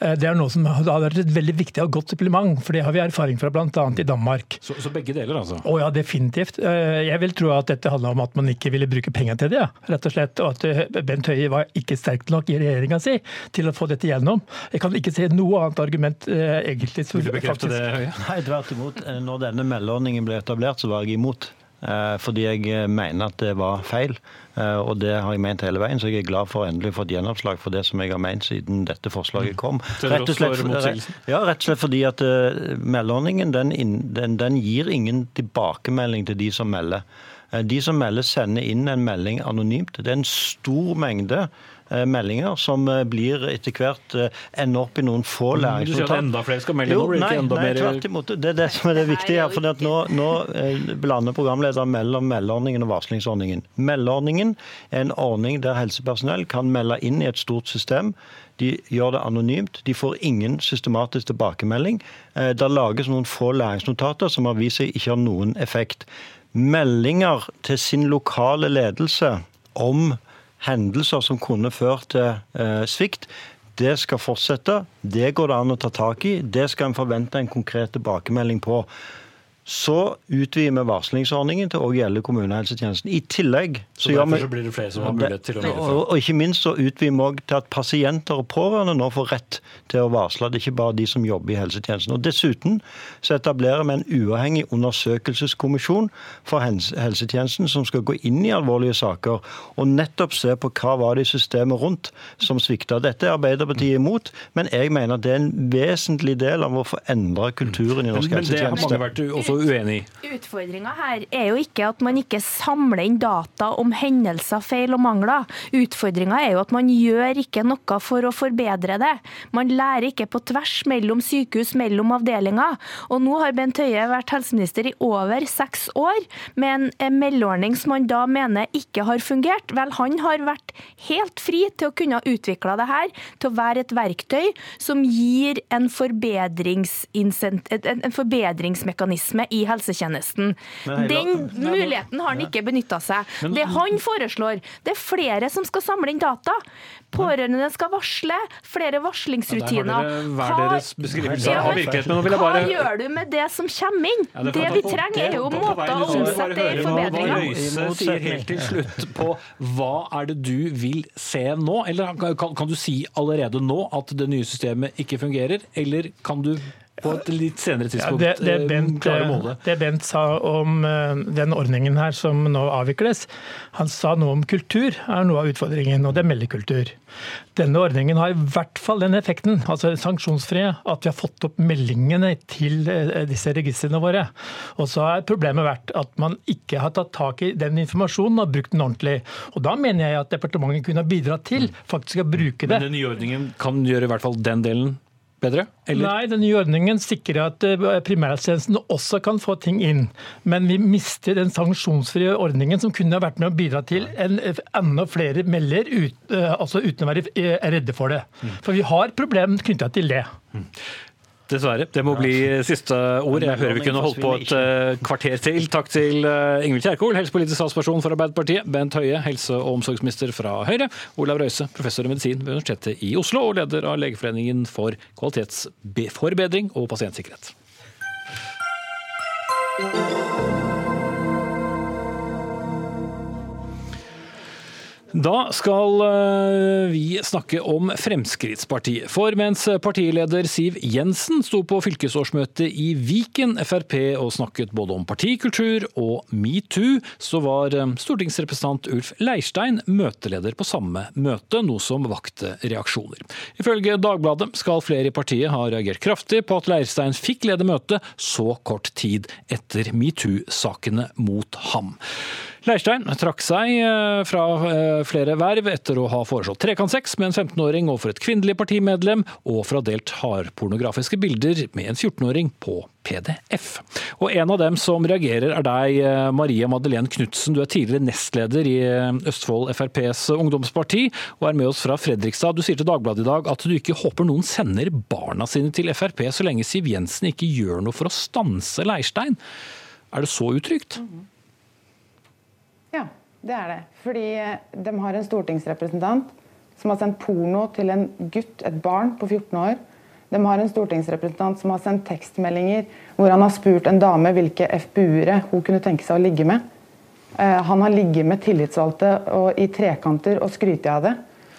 Eh, det er noe som har vært et veldig viktig og godt supplement, for det har vi erfaring fra bl.a. i Danmark. Så, så, begge deler, altså? Å ja, definitivt. Eh, jeg vil tro at dette handler om at man ikke ville bruke penger til det, ja. rett og slett. Og at eh, Bent Høie var ikke sterk nok i regjeringa si til å få dette gjennom. Jeg kan ikke se noe annet argument egentlig. Vil du bekrefte det, Høie? Nei, tvert imot. Når denne meldeordningen ble etablert, så var jeg imot. Fordi jeg mener at det var feil. Eh, og det har jeg ment hele veien, så jeg er glad for å endelig fått gjennomslag for det som jeg har ment siden dette forslaget mm. kom. Rett og slett, ja, rett og slett fordi at meldeordningen den, den, den gir ingen tilbakemelding til de som melder. De som melder, sender inn en melding anonymt. Det er en stor mengde Eh, meldinger som eh, blir etter hvert eh, ender opp i noen få læringsnotat. Du sier at enda flere skal melde nå? Blir det enda nei, tvert imot. Det er det som er det viktige her. for Nå, nå blander programlederen mellom meldeordningen og varslingsordningen. Meldeordningen er en ordning der helsepersonell kan melde inn i et stort system. De gjør det anonymt. De får ingen systematisk tilbakemelding. Det lages noen få læringsnotater som har vist seg ikke har noen effekt. Meldinger til sin lokale ledelse om hendelser som kunne ført til eh, svikt. Det skal fortsette. Det går det an å ta tak i. Det skal en forvente en konkret tilbakemelding på. Så utvider vi varslingsordningen til å gjelde kommunehelsetjenesten. I tillegg så, så gjør vi, så blir det flere som har mulighet til å melde? Og, og, ikke minst så utvider vi òg til at pasienter og pårørende nå får rett til å varsle. Det er ikke bare de som jobber i helsetjenesten. Og Dessuten så etablerer vi en uavhengig undersøkelseskommisjon for helsetjenesten som skal gå inn i alvorlige saker og nettopp se på hva var det i systemet rundt som svikta. Dette er Arbeiderpartiet imot, men jeg mener at det er en vesentlig del av å få endra kulturen i norsk helsetjeneste. Men det har mange vært også uenig i. Utfordringa her er jo ikke at man ikke samler inn data om hendelser, feil og mangler. Utfordringa er jo at man gjør ikke noe for å forbedre det. Man lærer ikke på tvers mellom sykehus, mellom avdelinger. Og nå har Bent Høie vært helseminister i over seks år med en meldeordning som han da mener ikke har fungert. Vel, han har vært helt fri til å kunne utvikle det her til å være et verktøy som gir en, en forbedringsmekanisme i helsetjenesten. Den muligheten har han ikke benytta seg. Det han foreslår, det er flere som skal samle inn data. Pårørende skal varsle, flere varslingsrutiner. Hva, hva gjør du med det som kommer inn? det vi trenger, er jo måter å omsette i forbedringer. Røise sier helt til slutt på hva er det du vil se nå? Eller kan, kan du si allerede nå at det nye systemet ikke fungerer, eller kan du på et litt senere tidspunkt ja, det, det, eh, Bent, klare målet. Det Bent sa om eh, den ordningen her som nå avvikles, han sa noe om kultur er noe av utfordringen, og det er meldekultur. Denne ordningen har i hvert fall den effekten, altså sanksjonsfrie, at vi har fått opp meldingene til eh, disse registrene våre. Og så har problemet vært at man ikke har tatt tak i den informasjonen og brukt den ordentlig. Og da mener jeg at departementet kunne ha bidratt til faktisk å bruke det. Men den nye ordningen kan gjøre i hvert fall den delen bedre? Eller? Nei, den nye ordningen sikrer at eh, primærhelsetjenesten også kan få ting inn. Men vi mister den sanksjonsfrie ordningen som kunne vært med å bidra til en, enda flere melder ut, eh, altså uten å være eh, redde for det. Mm. For vi har problem knytta til det. Dessverre. Det må bli siste ord. Jeg hører vi kunne holdt på et eh, kvarter til. Takk til eh, Ingvild Kjerkol, helsepolitisk statsperson for Arbeiderpartiet. Bent Høie, helse- og omsorgsminister fra Høyre. Olav Røise, professor i medisin ved Universitetet i Oslo og leder av Legeforeningen for kvalitetsforbedring og pasientsikkerhet. Da skal eh, vi snakke om Fremskrittspartiet. For mens partileder Siv Jensen sto på fylkesårsmøtet i Viken Frp og snakket både om partikultur og metoo, så var eh, stortingsrepresentant Ulf Leirstein møteleder på samme møte, noe som vakte reaksjoner. Ifølge Dagbladet skal flere i partiet ha reagert kraftig på at Leirstein fikk lede møtet så kort tid etter metoo-sakene mot ham. Leirstein trakk seg eh, fra eh, flere verv etter å ha foreslått trekantsex med en 15-åring overfor et kvinnelig partimedlem, og for å ha delt hardpornografiske bilder med en 14-åring på PDF. Og En av dem som reagerer er deg, eh, Maria Madeleine Knutsen. Du er tidligere nestleder i Østfold FrPs ungdomsparti, og er med oss fra Fredrikstad. Du sier til Dagbladet i dag at du ikke håper noen sender barna sine til Frp så lenge Siv Jensen ikke gjør noe for å stanse Leirstein. Er det så utrygt? Mm -hmm. Det er det. Fordi eh, de har en stortingsrepresentant som har sendt porno til en gutt, et barn på 14 år. De har en stortingsrepresentant som har sendt tekstmeldinger hvor han har spurt en dame hvilke FPU-ere hun kunne tenke seg å ligge med. Eh, han har ligget med tillitsvalgte og i trekanter og skrytt av det.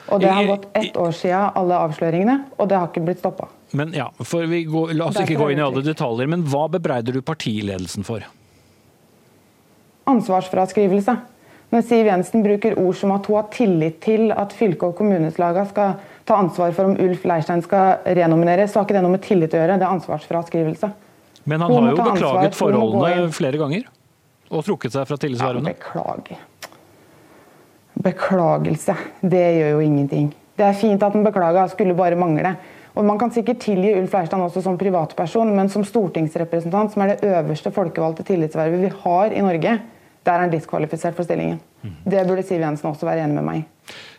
Og det har gått ett år siden alle avsløringene, og det har ikke blitt stoppa. Men ja, for vi går, La oss ikke gå inn i alle detaljer, men hva bebreider du partiledelsen for? ansvarsfraskrivelse. Når Siv Jensen bruker ord som at hun har tillit til at fylke- og kommuneslagene skal ta ansvar for om Ulf Leirstein skal renomineres, så har ikke det noe med tillit å gjøre, det er ansvarsfraskrivelse. Men han har jo beklaget forholdene flere ganger, og trukket seg fra tillitsvervene. Ja, beklager. Beklagelse, det gjør jo ingenting. Det er fint at han beklager, skulle bare mangle. Og Man kan sikkert tilgi Ulf Leirstein også som privatperson, men som stortingsrepresentant, som er det øverste folkevalgte tillitsvervet vi har i Norge, der er han diskvalifisert for stillingen. Det burde Siv Jensen også være enig med meg i.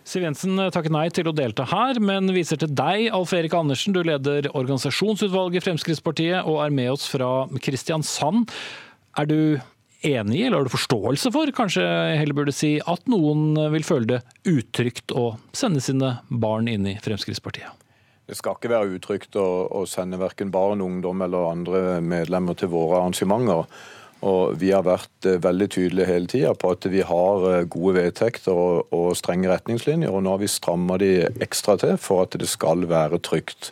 Siv Jensen takker nei til å delta her, men viser til deg, Alf Erik Andersen. Du leder organisasjonsutvalget i Fremskrittspartiet og er med oss fra Kristiansand. Er du enig i, eller har du forståelse for, kanskje heller burde si, at noen vil føle det utrygt å sende sine barn inn i Fremskrittspartiet? Det skal ikke være utrygt å, å sende verken barn, ungdom eller andre medlemmer til våre arrangementer. Og Vi har vært eh, veldig tydelige hele tida på at vi har eh, gode vedtekter og, og, strenge retningslinjer. og Nå har vi stramma de ekstra til for at det skal være trygt.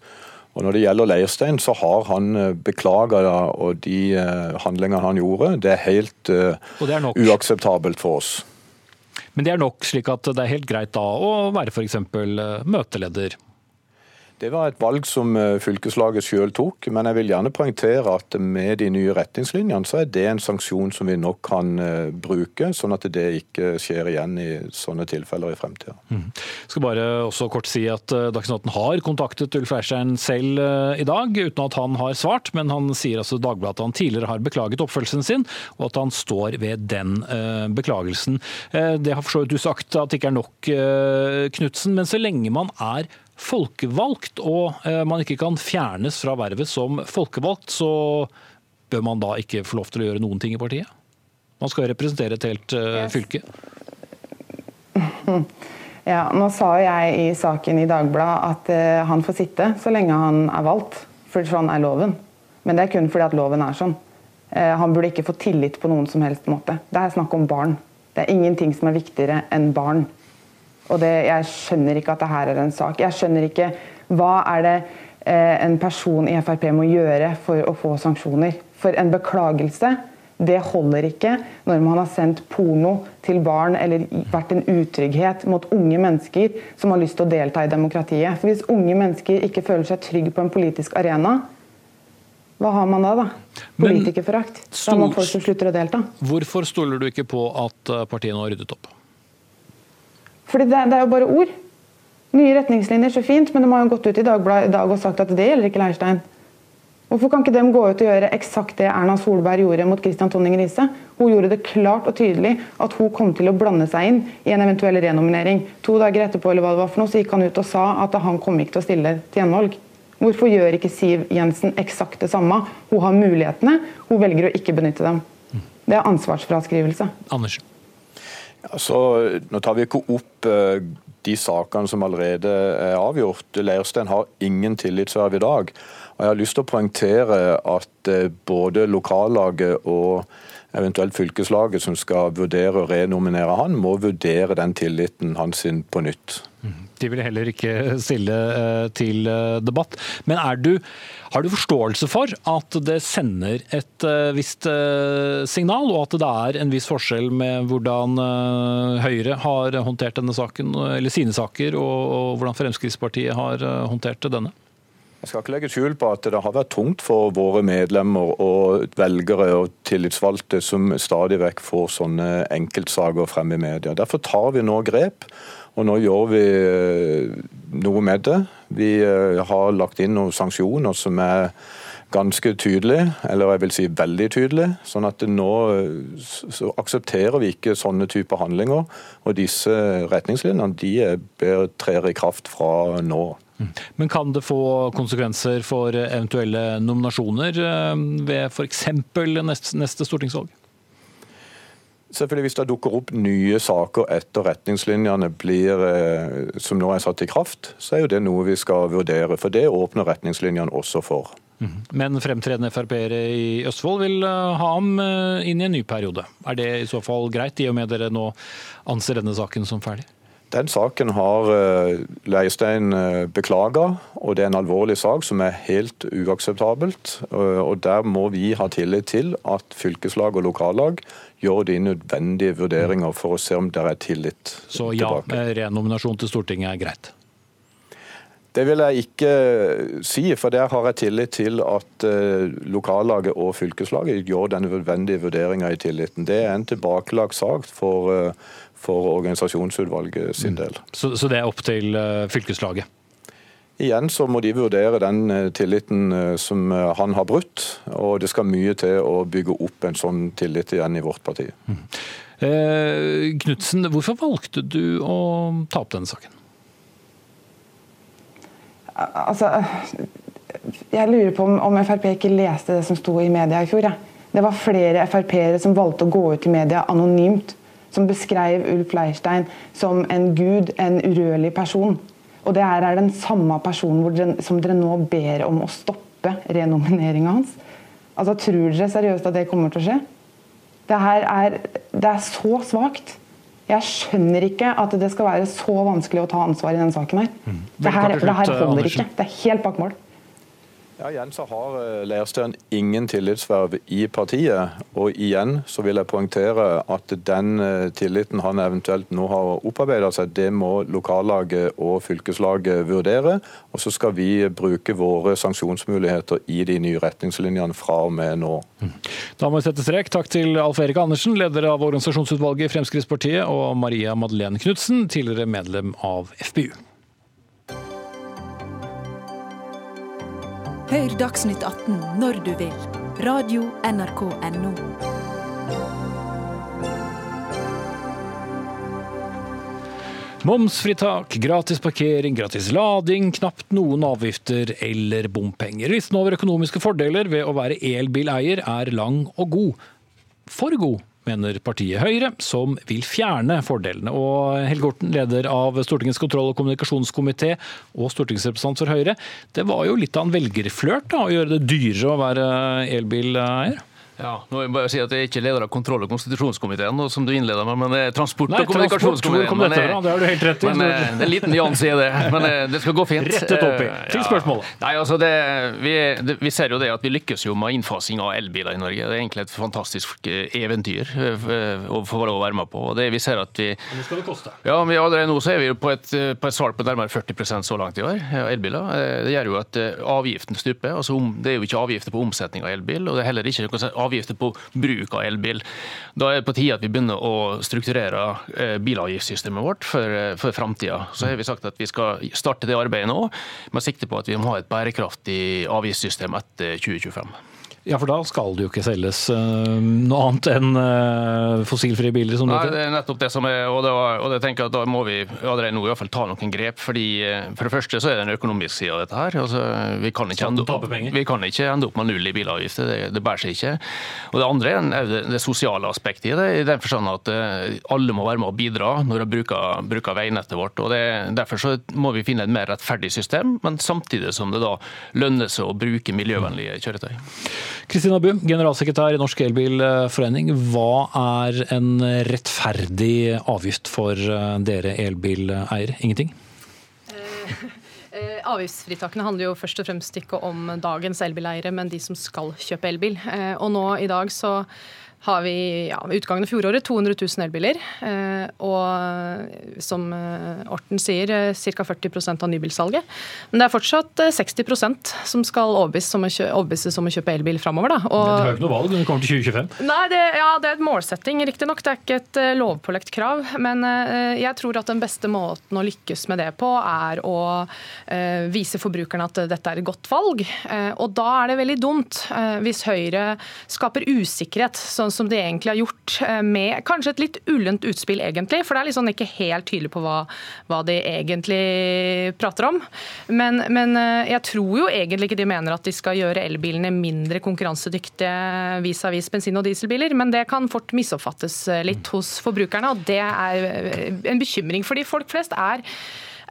Og Når det gjelder Leirstein, så har han eh, beklaga og de handlingene han gjorde. Det er helt det er uakseptabelt for oss. Men det er nok slik at det er helt greit da å være f.eks. møteleder det var et valg som eh, fylkeslaget sjøl tok, men jeg vil gjerne poengtere at med de nye retningslinjene så er det en sanksjon som vi nok kan eh, bruke, sånn at det ikke skjer igjen i sånne tilfeller i fremtida. Mm. Skal bare også kort si at eh, Dagsnytt har kontaktet Ulf Leirstein selv i dag, uten at han har svart, men han sier altså Dagbladet at han tidligere har beklaget oppfølgelsen sin, og at han står ved den beklagelsen. Det har for så vidt du sagt at det ikke er nok, Knutsen, men så lenge man er folkevalgt, og eh, man ikke kan fjernes fra vervet som folkevalgt, så bør man da ikke få lov til å gjøre noen ting i partiet? Man skal representere et helt yes. fylke. Ja, nå sa jeg i saken i Dagbladet at uh, han får sitte så lenge han er valgt, for sånn er loven. Men det er kun fordi at loven er sånn. Han burde ikke få tillit på noen som helst måte. Det er snakk om barn. Det er ingenting som er viktigere enn barn. Og det, jeg skjønner ikke at det her er en sak. Jeg skjønner ikke hva er det eh, en person i Frp må gjøre for å få sanksjoner. For en beklagelse det holder ikke når man har sendt porno til barn eller vært en utrygghet mot unge mennesker som har lyst til å delta i demokratiet. For Hvis unge mennesker ikke føler seg trygge på en politisk arena, hva har man da? da? Politikerforakt. Da har man folk som slutter å delta. Hvorfor stoler du ikke på at eh, partiene har ryddet opp? Fordi det, det er jo bare ord. Nye retningslinjer, så fint, men de har jo gått ut i Dagbladet i dag og sagt at det gjelder ikke Leirstein. Hvorfor kan ikke de gå ut og gjøre eksakt det Erna Solberg gjorde mot Christian Tonning Riise? Hun gjorde det klart og tydelig at hun kom til å blande seg inn i en eventuell renominering. To dager etterpå eller hva det var for noe, så gikk han ut og sa at han kom ikke til å stille til gjenvalg. Hvorfor gjør ikke Siv Jensen eksakt det samme? Hun har mulighetene, hun velger å ikke benytte dem. Det er ansvarsfraskrivelse. Andersen. Altså, nå tar vi ikke opp eh, de sakene som allerede er avgjort. Leirstein har ingen tillitsverv i dag. Og Jeg har lyst til å poengtere at eh, både lokallaget og eventuelt fylkeslaget som skal vurdere å renominere han, må vurdere den tilliten hans på nytt. De vil heller ikke stille eh, til debatt. Men du har du forståelse for at det sender et uh, visst signal, og at det er en viss forskjell med hvordan Høyre har håndtert denne saken, eller sine saker, og hvordan Fremskrittspartiet har håndtert denne? Jeg skal ikke legge skjul på at det har vært tungt for våre medlemmer og velgere og tillitsvalgte som stadig vekk får sånne enkeltsaker frem i media. Derfor tar vi nå grep, og nå gjør vi eh, noe med det. Vi eh, har lagt inn noen sanksjoner som er ganske tydelig, eller jeg vil si veldig tydelig. Sånn at nå eh, så aksepterer vi ikke sånne typer handlinger. Og disse retningslinjene de trer i kraft fra nå. Mm. Men kan det få konsekvenser for eventuelle nominasjoner ved f.eks. Neste, neste stortingsvalg? Selvfølgelig Hvis det dukker opp nye saker etter retningslinjene blir, eh, som nå er satt i kraft, så er jo det noe vi skal vurdere. For det åpner retningslinjene også for. Men fremtredende Frp-ere i Østfold vil eh, ha ham eh, inn i en ny periode. Er det i så fall greit, i og med dere nå anser denne saken som ferdig? Den saken har eh, Leirstein beklaga, og det er en alvorlig sak som er helt uakseptabelt. Og Der må vi ha tillit til at fylkeslag og lokallag gjør de nødvendige vurderinger for å se om det er tillit Så ja, renominasjon til Stortinget er greit? Det vil jeg ikke si, for der har jeg tillit til at eh, lokallaget og fylkeslaget gjør den nødvendige vurderinga i tilliten. Det er en tilbakelagt sak for, eh, for organisasjonsutvalget sin mm. del. Så, så, det er opp til eh, fylkeslaget? Igjen så må de vurdere den tilliten som han har brutt, og det skal mye til å bygge opp en sånn tillit igjen i vårt parti. Mm. Eh, Knutsen, hvorfor valgte du å ta opp denne saken? Altså, jeg lurer på om, om Frp ikke leste det som sto i media i fjor. Ja. Det var flere Frp-ere som valgte å gå ut i media anonymt. Som beskrev Ulf Leirstein som en gud, en urørlig person. Og det er den samme personen som dere nå ber om å stoppe renomineringa hans. Altså, Tror dere seriøst at det kommer til å skje? Det her er, det er så svakt. Jeg skjønner ikke at det skal være så vanskelig å ta ansvar i denne saken. her. Mm. Det, her det her holder ikke. Det er helt bak mål. Ja, igjen så har eh, Leirstein ingen tillitsverv i partiet. Og igjen så vil jeg poengtere at den eh, tilliten han eventuelt nå har opparbeida seg, det må lokallaget og fylkeslaget vurdere. Og så skal vi bruke våre sanksjonsmuligheter i de nye retningslinjene fra og med nå. Mm. Da må vi sette strek. Takk til Alf Erik Andersen, leder av organisasjonsutvalget i Fremskrittspartiet, og Maria Madeleine Knutsen, tidligere medlem av FPU. Hør Dagsnytt 18 når du vil. Radio NRK Radio.nrk.no. Momsfritak, gratis parkering, gratis lading, knapt noen avgifter eller bompenger. Listen over økonomiske fordeler ved å være elbileier er lang og god. For god mener partiet Høyre, som vil fjerne fordelene. Og Helge Orten, leder av Stortingets kontroll- og kommunikasjonskomité og stortingsrepresentant for Høyre. Det var jo litt av en velgerflørt å gjøre det dyrere å være elbileier? Ja, nå vil jeg bare si at Jeg er ikke leder av kontroll- og konstitusjonskomiteen, som du innleda med, men det er transport- og kommunikasjonskomiteen. Men, dette, det har du helt rett i. Men, eh, det er en liten nyanse i det, men eh, det skal gå fint. Rettet opp i. Til spørsmålet. Nei, altså det, vi, det, vi, ser jo det at vi lykkes jo med innfasing av elbiler i Norge. Det er egentlig et fantastisk eh, eventyr å få være med på. og det vi ser at vi... Hvor skal det koste? Ja, men Allerede nå så er vi på et, på et salg på nærmere 40% så langt i år, elbiler. Det gjør jo at avgiften stuper. altså Det er jo ikke avgifter på omsetning av elbil, og det er heller ikke avgifter på bruk av elbil. Da er det på tide at vi begynner å strukturere eh, bilavgiftssystemet vårt for, eh, for framtida. Så har vi sagt at vi skal starte det arbeidet nå, med sikte på at vi må ha et bærekraftig avgiftssystem etter 2025. Ja, for da skal det jo ikke selges uh, noe annet enn uh, fossilfrie biler? som Nei, det er nettopp det som er, og, det, og det tenker jeg at da må vi allerede nå i hvert fall ta noen grep. fordi uh, For det første så er det en økonomisk side av dette her. Altså, vi, kan ikke ende vi kan ikke ende opp med null i bilavgifter, det, det bærer seg ikke. Og Det andre er det, det sosiale aspektet i det, i den forstand at alle må være med å bidra når de bruker, bruker veinettet vårt. og det, Derfor så må vi finne et mer rettferdig system, men samtidig som det da lønner seg å bruke miljøvennlige kjøretøy. Kristina Bu, generalsekretær i Norsk Elbilforening. Hva er en rettferdig avgift for eh, dere elbileiere? Ingenting? Eh, eh, avgiftsfritakene handler jo først og fremst ikke om dagens elbileiere, men de som skal kjøpe elbil. Og nå i dag så har vi ja, ved utgangen av fjoråret 200 000 elbiler. Eh, og som eh, Orten sier, ca. 40% av nybilsalget. Men det er fortsatt 60% som skal overbevises om å kjøpe elbil framover. Og, Men har jo ikke noe valg når det kommer til 2025? Nei, det, ja, det er et målsetting, riktignok. Det er ikke et lovpålagt krav. Men jeg tror at den beste måten å lykkes med det på, er å vise forbrukerne at dette er et godt valg. Og da er det veldig dumt hvis Høyre skaper usikkerhet. sånn som de egentlig har gjort, eh, med kanskje et litt ullent utspill, egentlig. For det er liksom ikke helt tydelig på hva, hva de egentlig prater om. Men, men, eh, jeg tror jo egentlig ikke de mener at de skal gjøre elbilene mindre konkurransedyktige vis-à-vis bensin- og dieselbiler, men det kan fort misoppfattes eh, litt hos forbrukerne, og det er en bekymring. Fordi folk flest er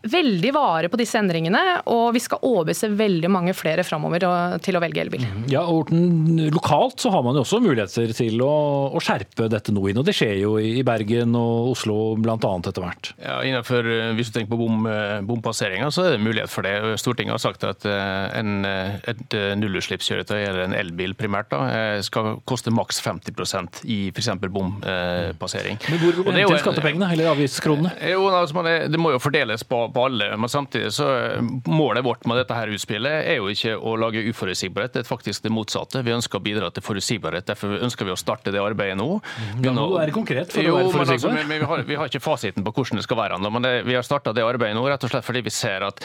veldig vare på disse endringene, og vi skal overbevise veldig mange flere framover til å velge elbil. Mhm. Ja, Orten, Lokalt så har man jo også muligheter til å, å skjerpe dette noe inn, og det skjer jo i Bergen og Oslo bl.a. etter hvert. Ja, innenfor, eh, Hvis du tenker på bom, eh, bompasseringer, så er det mulighet for det. Stortinget har sagt at eh, en, et nullutslippskjøretøy eller en elbil primært da, skal koste maks 50% i f.eks. bompassering. Men hvor vil du skattepengene eller avgiftskronene? Jo, altså, det må jo fordeles på på alle. Men samtidig så målet vårt med dette her utspillet er jo ikke å lage uforutsigbarhet, det er faktisk det motsatte. Vi ønsker å bidra til forutsigbarhet. Derfor ønsker vi å starte det arbeidet nå. Ja, nå er det konkret for jo, å være altså, forutsigbar. Altså, vi, vi, har, vi, har, ikke fasiten på hvordan det skal være men det, vi har starta det arbeidet nå rett og slett fordi vi ser at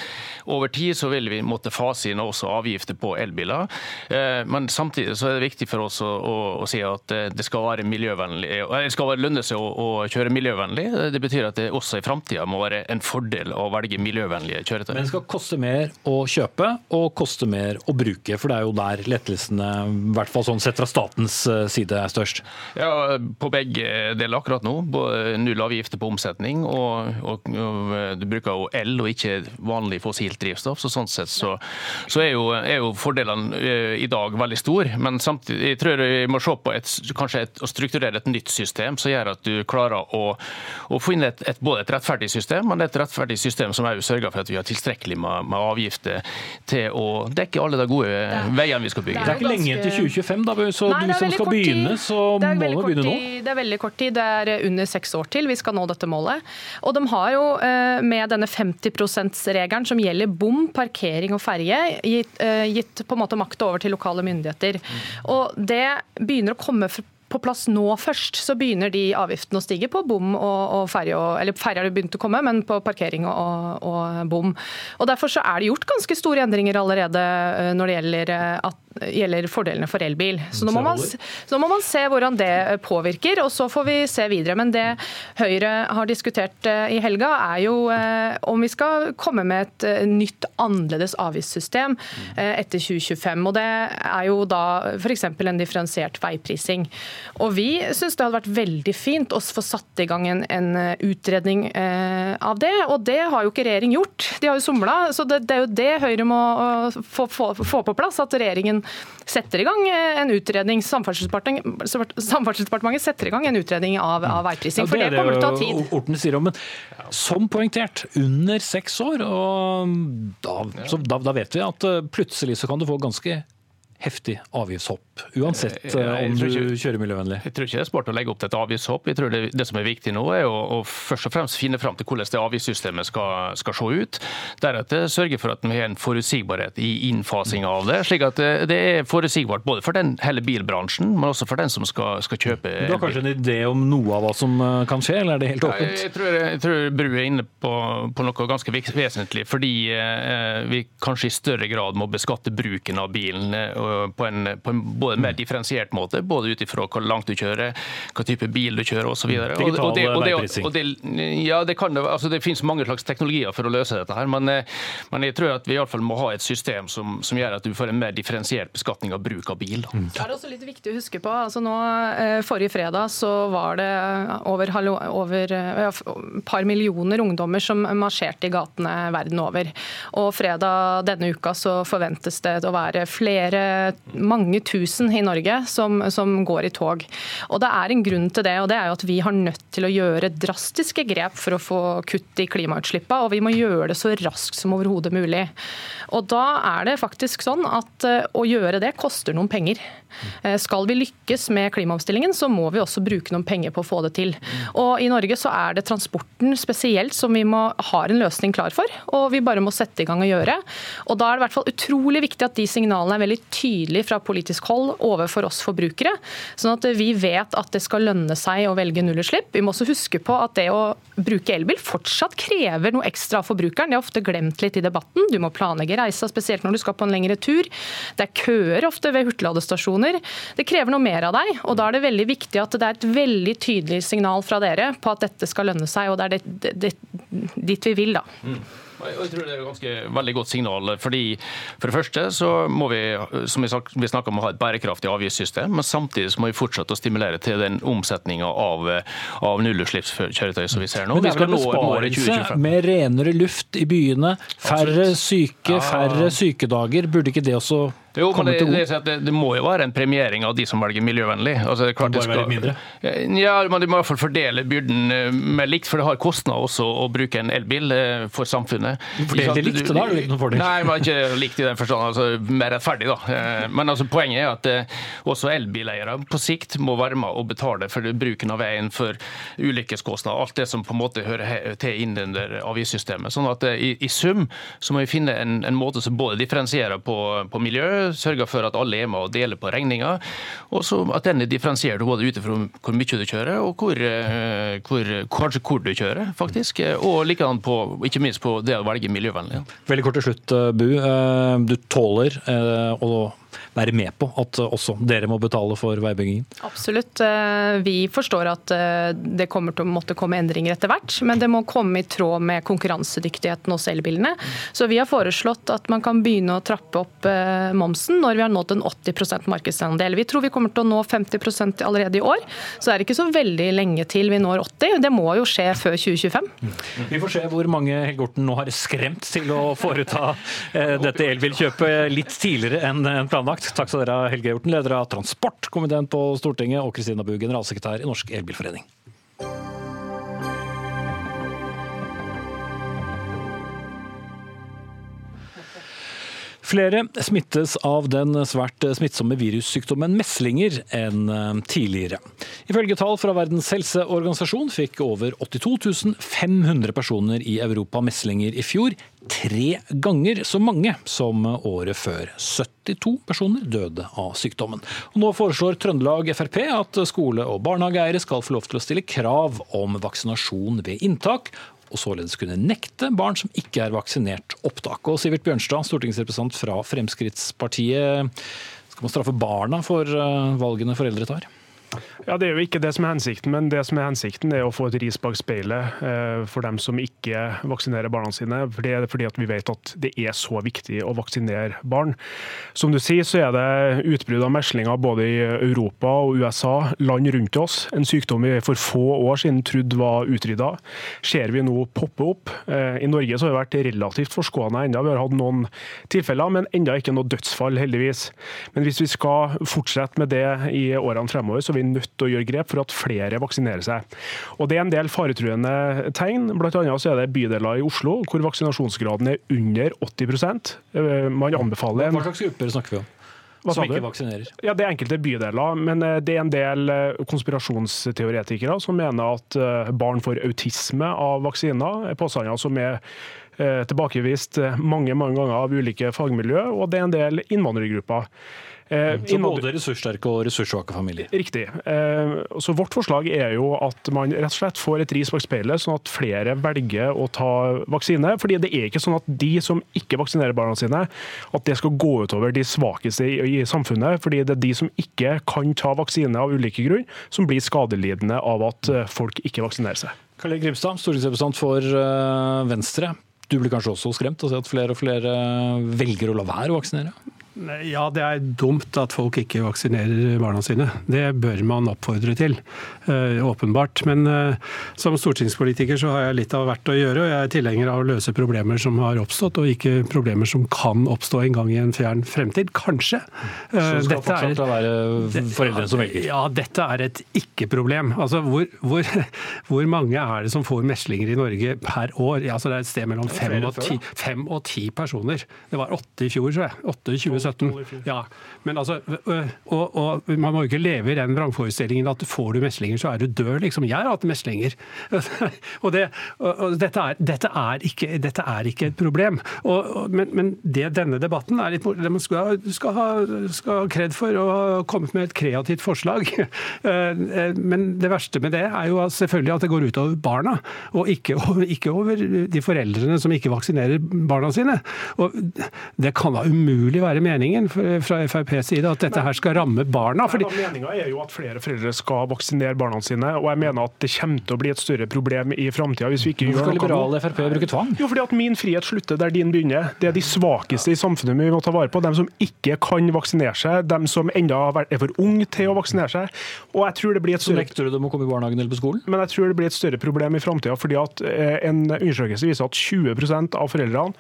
over tid så vil vi måtte fase inn også avgifter på elbiler. Eh, men samtidig så er det viktig for oss å, å, å si at eh, det skal være miljøvennlig, det skal lønne seg å, å kjøre miljøvennlig. Det betyr at det også i framtida må være en fordel å være velge miljøvennlige kjøretøy. Men det skal koste mer å kjøpe og koste mer å bruke, for det er jo der lettelsene, i hvert fall sånn sett fra statens eh, side, er størst? Ja, på begge deler akkurat nå. Null avgifter på omsetning, og, og, og, du bruker jo el og ikke vanlig fossilt drivstoff. så Sånn sett så, så er, jo, er, jo, fordelene eh, i dag veldig store. Men samtidig jeg tror vi må se på et, kanskje et, å strukturere et nytt system som gjør at du klarer å, å få inn et, et, både et rettferdig system, men et rettferdig system system som også sørger for at vi har tilstrekkelig med, med, avgifter til å dekke alle de gode ja. veiene vi skal bygge. Det er, ikke lenge til 2025, da, så Nei, hvis som skal begynne, så må du begynne nå? Det er veldig kort tid. Det er under seks år til vi skal nå dette målet. Og de har jo eh, med denne 50 %-regelen som gjelder bom, parkering og ferje, gitt, eh, gitt på en måte makt over til lokale myndigheter. Og det begynner å komme på plass nå først, så begynner de avgiftene å stige på bom og, og ferje. Eller ferje har det begynt å komme, men på parkering og, og, bom. Og Derfor så er det gjort ganske store endringer allerede eh, når det gjelder, eh, at, gjelder fordelene for elbil. Så nå, man, så nå, må man, se hvordan det eh, påvirker, og så får vi se videre. Men det Høyre har diskutert i helga, er jo om vi skal komme med et nytt, annerledes avgiftssystem etter 2025. Og det er jo da f.eks. en differensiert veiprising. Og Vi syns det hadde vært veldig fint å få satt i gang en, en eh, utredning eh, av det. Og det har jo ikke regjering gjort. De har jo somla. Så det, det, er jo det Høyre må få, få, få, på plass. At regjeringen setter i gang eh, en utredning. Samferdselsdepartementet, Samferdselsdepartementet setter i gang en utredning av, av veiprising. For ja, det, det kommer til å ta tid. Orten sier om, men Som poengtert, under seks år. og da, da, da vet vi at eh, plutselig så kan du få ganske heftig avgiftshopp uansett eh, om du kjører miljøvennlig? Jeg tror ikke det er smart å legge opp til et avgiftshopp. Jeg tror det, det som er viktig nå, er å, å, først og fremst finne fram til hvordan det avgiftssystemet skal, skal se ut. Deretter sørge for at vi har en forutsigbarhet i innfasinga av det, slik at det, det er forutsigbart både for den hele bilbransjen, men også for den som skal, skal kjøpe. Du har kanskje en idé om noe av hva som eh, kan skje, eller er det helt åpent? Jeg, jeg, tror, jeg tror Bru er inne på, på, noe ganske vesentlig, fordi eh, vi kanskje i større grad må beskatte bruken av bilen eh, på en, på en både en mer differensiert måte, både ut ifra hvor langt du kjører, hva type bil du kjører osv. Ja, det, kan, altså, det finnes mange slags teknologier for å løse dette, her, men, eh, men jeg tror at vi i alle fall må ha et system som, som, gjør at du får en mer differensiert beskatning av bruk av bil. Mm. Det er også litt viktig å huske på. altså nå, eh, Forrige fredag så var det over, over ja, par millioner ungdommer som marsjerte i gatene verden over. Og fredag denne uka så forventes det å være flere, mange tusen i Norge som, som, går i tog. Og Det er en grunn til det, og det er jo at vi har nødt til å gjøre drastiske grep for å få kutt i klimautslippene, og vi må gjøre det så raskt som overhodet mulig. Og Da er det faktisk sånn at eh, å gjøre det koster noen penger. Eh, skal vi lykkes med klimaomstillingen, så må vi også bruke noen penger på å få det til. Og I Norge så er det transporten spesielt som vi må har en løsning klar for, og vi bare må sette i gang og gjøre. Og Da er det i hvert fall utrolig viktig at de signalene er veldig tydelige fra politisk hold overfor oss forbrukere, sånn at vi vet at det skal lønne seg å velge nullutslipp. Vi må også huske på at det å bruke elbil fortsatt krever noe ekstra av forbrukeren. Det er ofte glemt litt i debatten. Du må planlegge reisa, spesielt når du skal på en lengre tur. Det er køer ofte ved hurtigladestasjoner. Det krever noe mer av deg, og da er det veldig viktig at det er et veldig tydelig signal fra dere på at dette skal lønne seg, og det er det, det, dit vi vil, da. Mm. Jeg tror det er et ganske veldig godt signal. fordi For det første så må vi som vi snakket om, ha et bærekraftig avgiftssystem, men samtidig så må vi fortsette å stimulere til den omsetninga av, av nullutslippskjøretøy som vi ser nå. Men det er vel besparelse med renere luft i byene, færre syke, færre sykedager. Burde ikke det også jo, men det, det, det, må jo være en premiering av de som velger miljøvennlig. Altså, det, klart det skal, mindre? Ja, men De må i hvert fall fordele byrden med likt, for det har kostnader også å bruke en elbil eh, for samfunnet. Fordele det likt, da er det ikke noen fordel? Nei, men ikke likt i den forstand. Altså, mer rettferdig, da. Eh, men altså, poenget er at også elbileiere på sikt må være med og betale for bruken av veien, for ulykkeskostnader, alt det som på en måte hører til inn under avgiftssystemet. Sånn at i, i, sum så må vi finne en, en måte som både differensierer på, på miljø, sørger for at alle er med og deler på regninga. Og så at den er differensiert både ut ifra hvor mye du kjører, og hvor, eh, hvor, kanskje hvor du kjører, faktisk. Og likedan på, ikke minst på det å velge miljøvennlig. Veldig kort til slutt, eh, Bu. Eh, du tåler å være med på at også dere må betale for veibyggingen? Absolutt. Eh, vi forstår at eh, det kommer til å måtte komme endringer etter hvert, men det må komme i tråd med konkurransedyktigheten hos elbilene. Så vi har foreslått at man kan begynne å trappe opp eh, momsen når vi har nådd en 80% markedsandel. Vi tror vi kommer til å nå 50% allerede i år, så det er ikke så veldig lenge til vi når 80. Det må jo skje før 2025. Vi får se hvor mange Helge Orten nå har skremt til å foreta dette elbilkjøpet litt tidligere enn planlagt. Takk skal dere ha, Helge Hjorten, leder av transportkomiteen på Stortinget, og Kristina Bu, generalsekretær i Norsk Elbilforening. Flere smittes av den svært smittsomme virussykdommen meslinger enn eh, tidligere. Ifølge tall fra Verdens helseorganisasjon fikk over 82 500 personer i Europa meslinger i fjor. Tre ganger så mange som året før. 72 personer døde av sykdommen. Og nå foreslår Trøndelag Frp at skole- og barnehageeiere skal få lov til å stille krav om vaksinasjon ved inntak, og således kunne nekte barn som ikke er vaksinert, opptak. Og Sivert Bjørnstad, stortingsrepresentant fra Fremskrittspartiet. Skal man straffe barna for eh, valgene foreldre tar? Ja, Det er jo ikke det som er hensikten, men det som er hensikten er å få et ris bak speilet eh, for dem som ikke vaksinerer barna sine. For det er fordi at vi vet at det er så viktig å vaksinere barn. Som du sier, så er det utbrudd av meslinger både i Europa og USA, land rundt oss. En sykdom vi for få år siden trodde var utrydda. Ser vi nå poppe opp. Eh, I Norge så har vi vært relativt forskåna ennå. Vi har hatt noen tilfeller, men ennå ikke noe dødsfall, heldigvis. Men hvis vi skal fortsette med det i årene fremover, så er vi nødt til å gjøre grep for at flere vaksinerer seg. Og Det er en del faretruende tegn. Blant annet så er det bydeler i Oslo hvor vaksinasjonsgraden er under 80 eh, Man anbefaler Hva slags grupper snakker vi om? som ikke vaksinerer? Ja, Det er enkelte bydeler, men eh, det er en del eh, konspirasjonsteoretikere som mener at barn får autisme av vaksiner. Påstander som er tilbakevist mange mange ganger av ulike fagmiljø, og det er en del innvandrergrupper. Eh, så både ressurssterke og ressurssvake familier? Riktig. Eh, så Vårt forslag er jo at man rett og slett får et ris bak speilet, sånn at flere velger å ta vaksine. fordi Det er ikke sånn at de som ikke vaksinerer barna sine, at det skal gå utover de svakeste i, i samfunnet. fordi Det er de som ikke kan ta vaksine av ulike grunn, som blir skadelidende av at eh, folk ikke vaksinerer seg. Karl Erik Grimstad, stortingsrepresentant for Venstre. Du blir kanskje også skremt av å se at flere og flere velger å la være å vaksinere? Ja, det er dumt at folk ikke vaksinerer barna sine. Det bør man oppfordre til, uh, åpenbart. Men uh, som stortingspolitiker så har jeg litt av hvert å gjøre, og jeg er tilhenger av å løse problemer som har oppstått, og ikke problemer som kan oppstå en gang i en fjern fremtid. Kanskje. Så det skal fortsatt er, være foreldrene som velger? Ja, dette er et ikke-problem. Altså, hvor, hvor, hvor, mange er det som får meslinger i Norge per år? Ja, altså, det er et sted mellom fem og, ti, fem og ti personer. Det var åtte i fjor, tror jeg. 28 med 17. Ja, men altså, og, og, Man må jo ikke leve i den vrangforestillingen at får du meslinger, så er du død. liksom. Jeg har hatt meslinger. og, det, og dette, er, dette, er ikke, dette, er, ikke, et problem. men, men det, denne debatten er litt Man skal, ha, skal ha kred for å ha kommet med et kreativt forslag. men det verste med det er jo selvfølgelig at det går utover barna, og ikke, ikke over de foreldrene som ikke vaksinerer barna sine. Og Det kan da umulig være meningen fra FrPs side at dette her skal ramme barna. Fordi... Meninga er jo at flere foreldre skal vaksinere barna sine, og jeg mener at det kommer til å bli et større problem i framtida hvis vi ikke Hvorfor gjør noe liberale Frp bruke tvang? Jo, fordi at min frihet slutter der din begynner. Det er de svakeste i samfunnet vi må ta vare på. De som ikke kan vaksinere seg, de som enda er for unge til å vaksinere seg. Og jeg tror det blir et større... Så nekter du dem å komme i barnehagen eller på skolen? Men jeg tror det blir et større problem i framtida, fordi at eh, en undersøkelse viser at 20% av foreldrene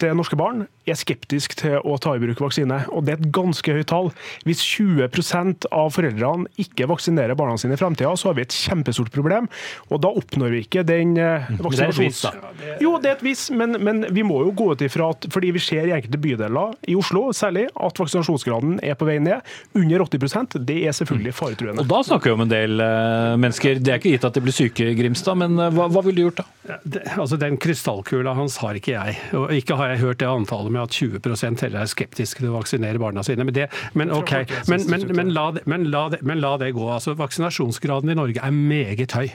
til norske barn er skeptisk til å ta i bruk vaksine. og Det er et ganske høyt tall. Hvis 20% av foreldrene ikke vaksinerer barna sine i fremtiden, så har vi et kjempestort problem. og Da oppnår vi ikke den vaksinasjons... Det jo, det er et vis, men, men, vi må jo gå ut ifra at fordi vi ser i enkelte bydeler, i Oslo særlig, at vaksinasjonsgraden er på vei ned. Under 80% Det er selvfølgelig faretruende. Og Da snakker vi om en del uh, mennesker. Det er ikke gitt at de blir syke, Grimstad, men uh, hva, hva ville du gjort da? Det, altså Den krystallkula hans har ikke jeg. Og ikke har jeg hørt det antallet med at 20 heller er skeptiske til å vaksinere barna sine. Men, det, men ok, men, men, men, la la la det, gå. Altså, vaksinasjonsgraden i Norge er meget høy.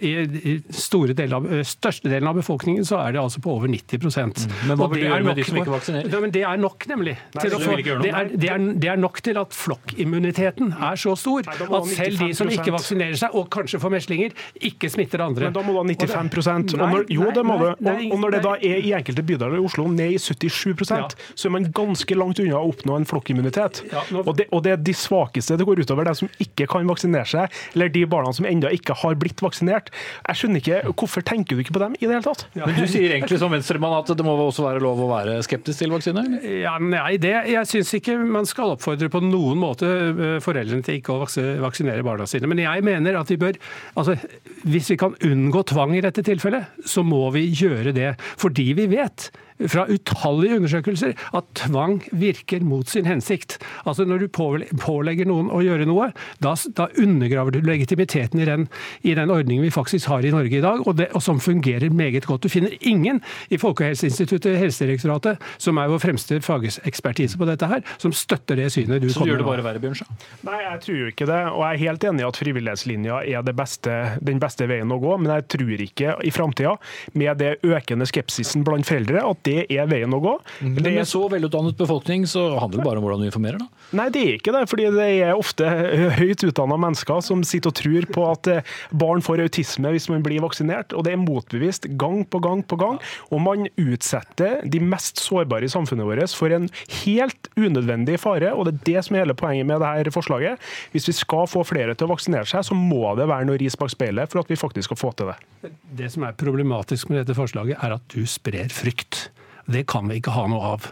I, store deler av, største delen av befolkningen så er det altså på over 90 mm. Men hva vil du gjøre med de som ikke vaksinerer? Ja, men det er nok, nemlig. Nei, få, det, er, det, er, det, er, nok til at flokkimmuniteten er så stor Nei, at selv de som ikke vaksinerer seg, og kanskje får meslinger, ikke smitter andre. Men da må du ha 95 og når, Jo, det må du. Og, og når det da er i enkelte bydeler i Oslo ned i 77 ja. så er man ganske langt unna å oppnå en flokkimmunitet. Ja, nå... og, det, og, det, er de svakeste det går utover, de som ikke kan vaksinere seg, eller de barna som ennå ikke har blitt vaksinert. Jeg skjønner ikke, Hvorfor tenker du ikke på dem i det hele tatt? Ja. Men Du sier egentlig som venstremann at det må også være lov å være skeptisk til vaksine? Ja, nei, det, jeg syns ikke man skal oppfordre på noen måte eh, foreldrene til ikke å vaksinere barna sine. Men jeg mener at vi bør altså, Hvis vi kan unngå tvang i dette tilfellet, så må vi gjøre det. Fordi vi vet fra utallige undersøkelser at tvang virker mot sin hensikt. Altså Når du pålegger noen å gjøre noe, da, da undergraver du legitimiteten i den, i den, ordningen vi faktisk har i Norge i dag, og, det, og, som fungerer meget godt. Du finner ingen i Folkehelseinstituttet, Helsedirektoratet, som er vår fremste fagekspertise på dette her, som støtter det synet du så kommer med. Så gjør det bare verre, Bjørnstad? Nei, jeg tror jo ikke det. Og jeg er helt enig i at frivillighetslinja er beste, den beste veien å gå, men jeg tror ikke i framtida, med det økende skepsisen blant foreldre, at det er veien å gå. Men med er... så velutdannet befolkning, så handler det bare om hvordan du informerer, da? Nei, det er ikke det. fordi det er ofte høyt utdanna mennesker som sitter og tror på at eh, barn får autisme hvis man blir vaksinert. Og det er motbevist gang på gang på gang. Og man utsetter de mest sårbare i samfunnet vårt for en helt unødvendig fare. Og det er det som er hele poenget med dette forslaget. Hvis vi skal få flere til å vaksinere seg, så må det være noe ris bak speilet for at vi faktisk skal få til det. Det som er problematisk med dette forslaget, er at du sprer frykt. Det kan vi ikke ha noe av.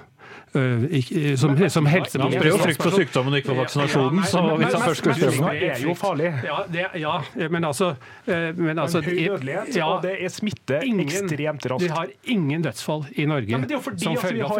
Eh, som, som helseminister. Han sprer jo frykt for sykdommen og ikke for vaksinasjonen. så hvis han først skulle spørre Det er jo farlig. Ja, det, ja men altså, eh, men altså men høy dødelighet, ja, og det er smitte ingen, ekstremt raskt. Vi har ingen dødsfall i Norge. Ja, men det er fordi at vi har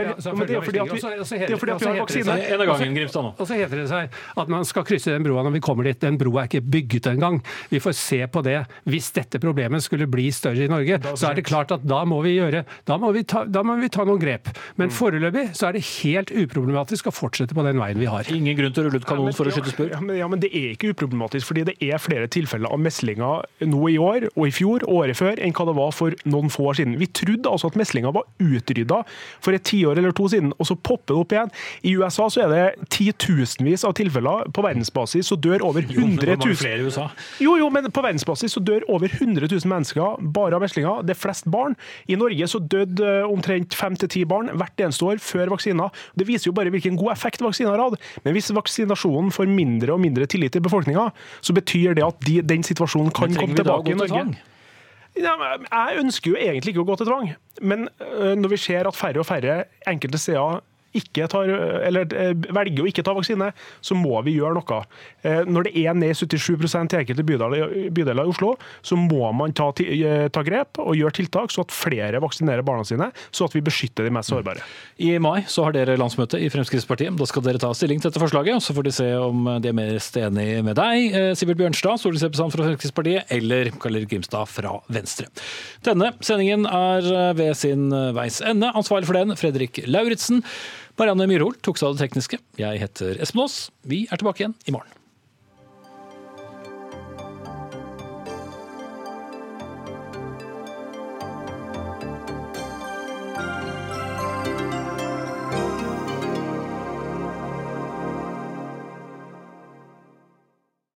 vaksine. En av gangen, Grimstad nå. Og så heter det seg at man skal krysse den broa når vi kommer dit. Den broa er ikke bygget engang. Vi får se på det. Hvis dette problemet skulle bli større i Norge, så er det klart at da må vi gjøre Da må vi ta, må vi ta noen grep. Men mm. foreløpig så er det helt uproblematisk å fortsette på den veien vi har. Ingen grunn til å rulle ut kanon for å skyte spurv? Ja, ja, men det er ikke uproblematisk, fordi det er flere tilfeller av meslinger nå i år og i fjor og året før enn hva det var for noen få år siden. Vi trodde altså at meslinger var utrydda for et tiår eller to siden, og så popper det opp igjen. I USA så er det titusenvis av tilfeller. På verdensbasis så dør over 100 000 Jo, jo, men på verdensbasis så dør over 100 000 mennesker bare av meslinger. Det er flest barn. I Norge så døde eh, omtrent fem til ti barn hvert eneste år før vaksiner. Det viser jo bare hvilken god effekt vaksiner har hatt. Men hvis vaksinasjonen får mindre og mindre tillit i befolkninga, så betyr det at de, den situasjonen kan komme tilbake i Norge. Ja, jeg ønsker jo egentlig ikke å gå til tvang, men når vi ser at færre og færre enkelte steder tar, eller eh, velger å ikke ta vaksine, så må vi gjøre noe. Eh, når det er ned 77% i enkelte bydeler, i Oslo, så må man ta, eh, ta, grep og gjøre tiltak så at flere vaksinerer barna sine, så at vi beskytter de mest sårbare. I mai så har dere landsmøte i Fremskrittspartiet. Da skal dere ta stilling til dette forslaget, og så får de se om de er mest enig med deg, Sivert Bjørnstad, stortingsrepresentant fra Fremskrittspartiet, eller Karl Erik Grimstad fra Venstre. Denne sendingen er ved sin veis ende. Ansvarlig for den, Fredrik Lauritzen. Marianne Myrhol tok seg av det tekniske. Jeg heter Espen Aas. Vi er tilbake igjen i morgen.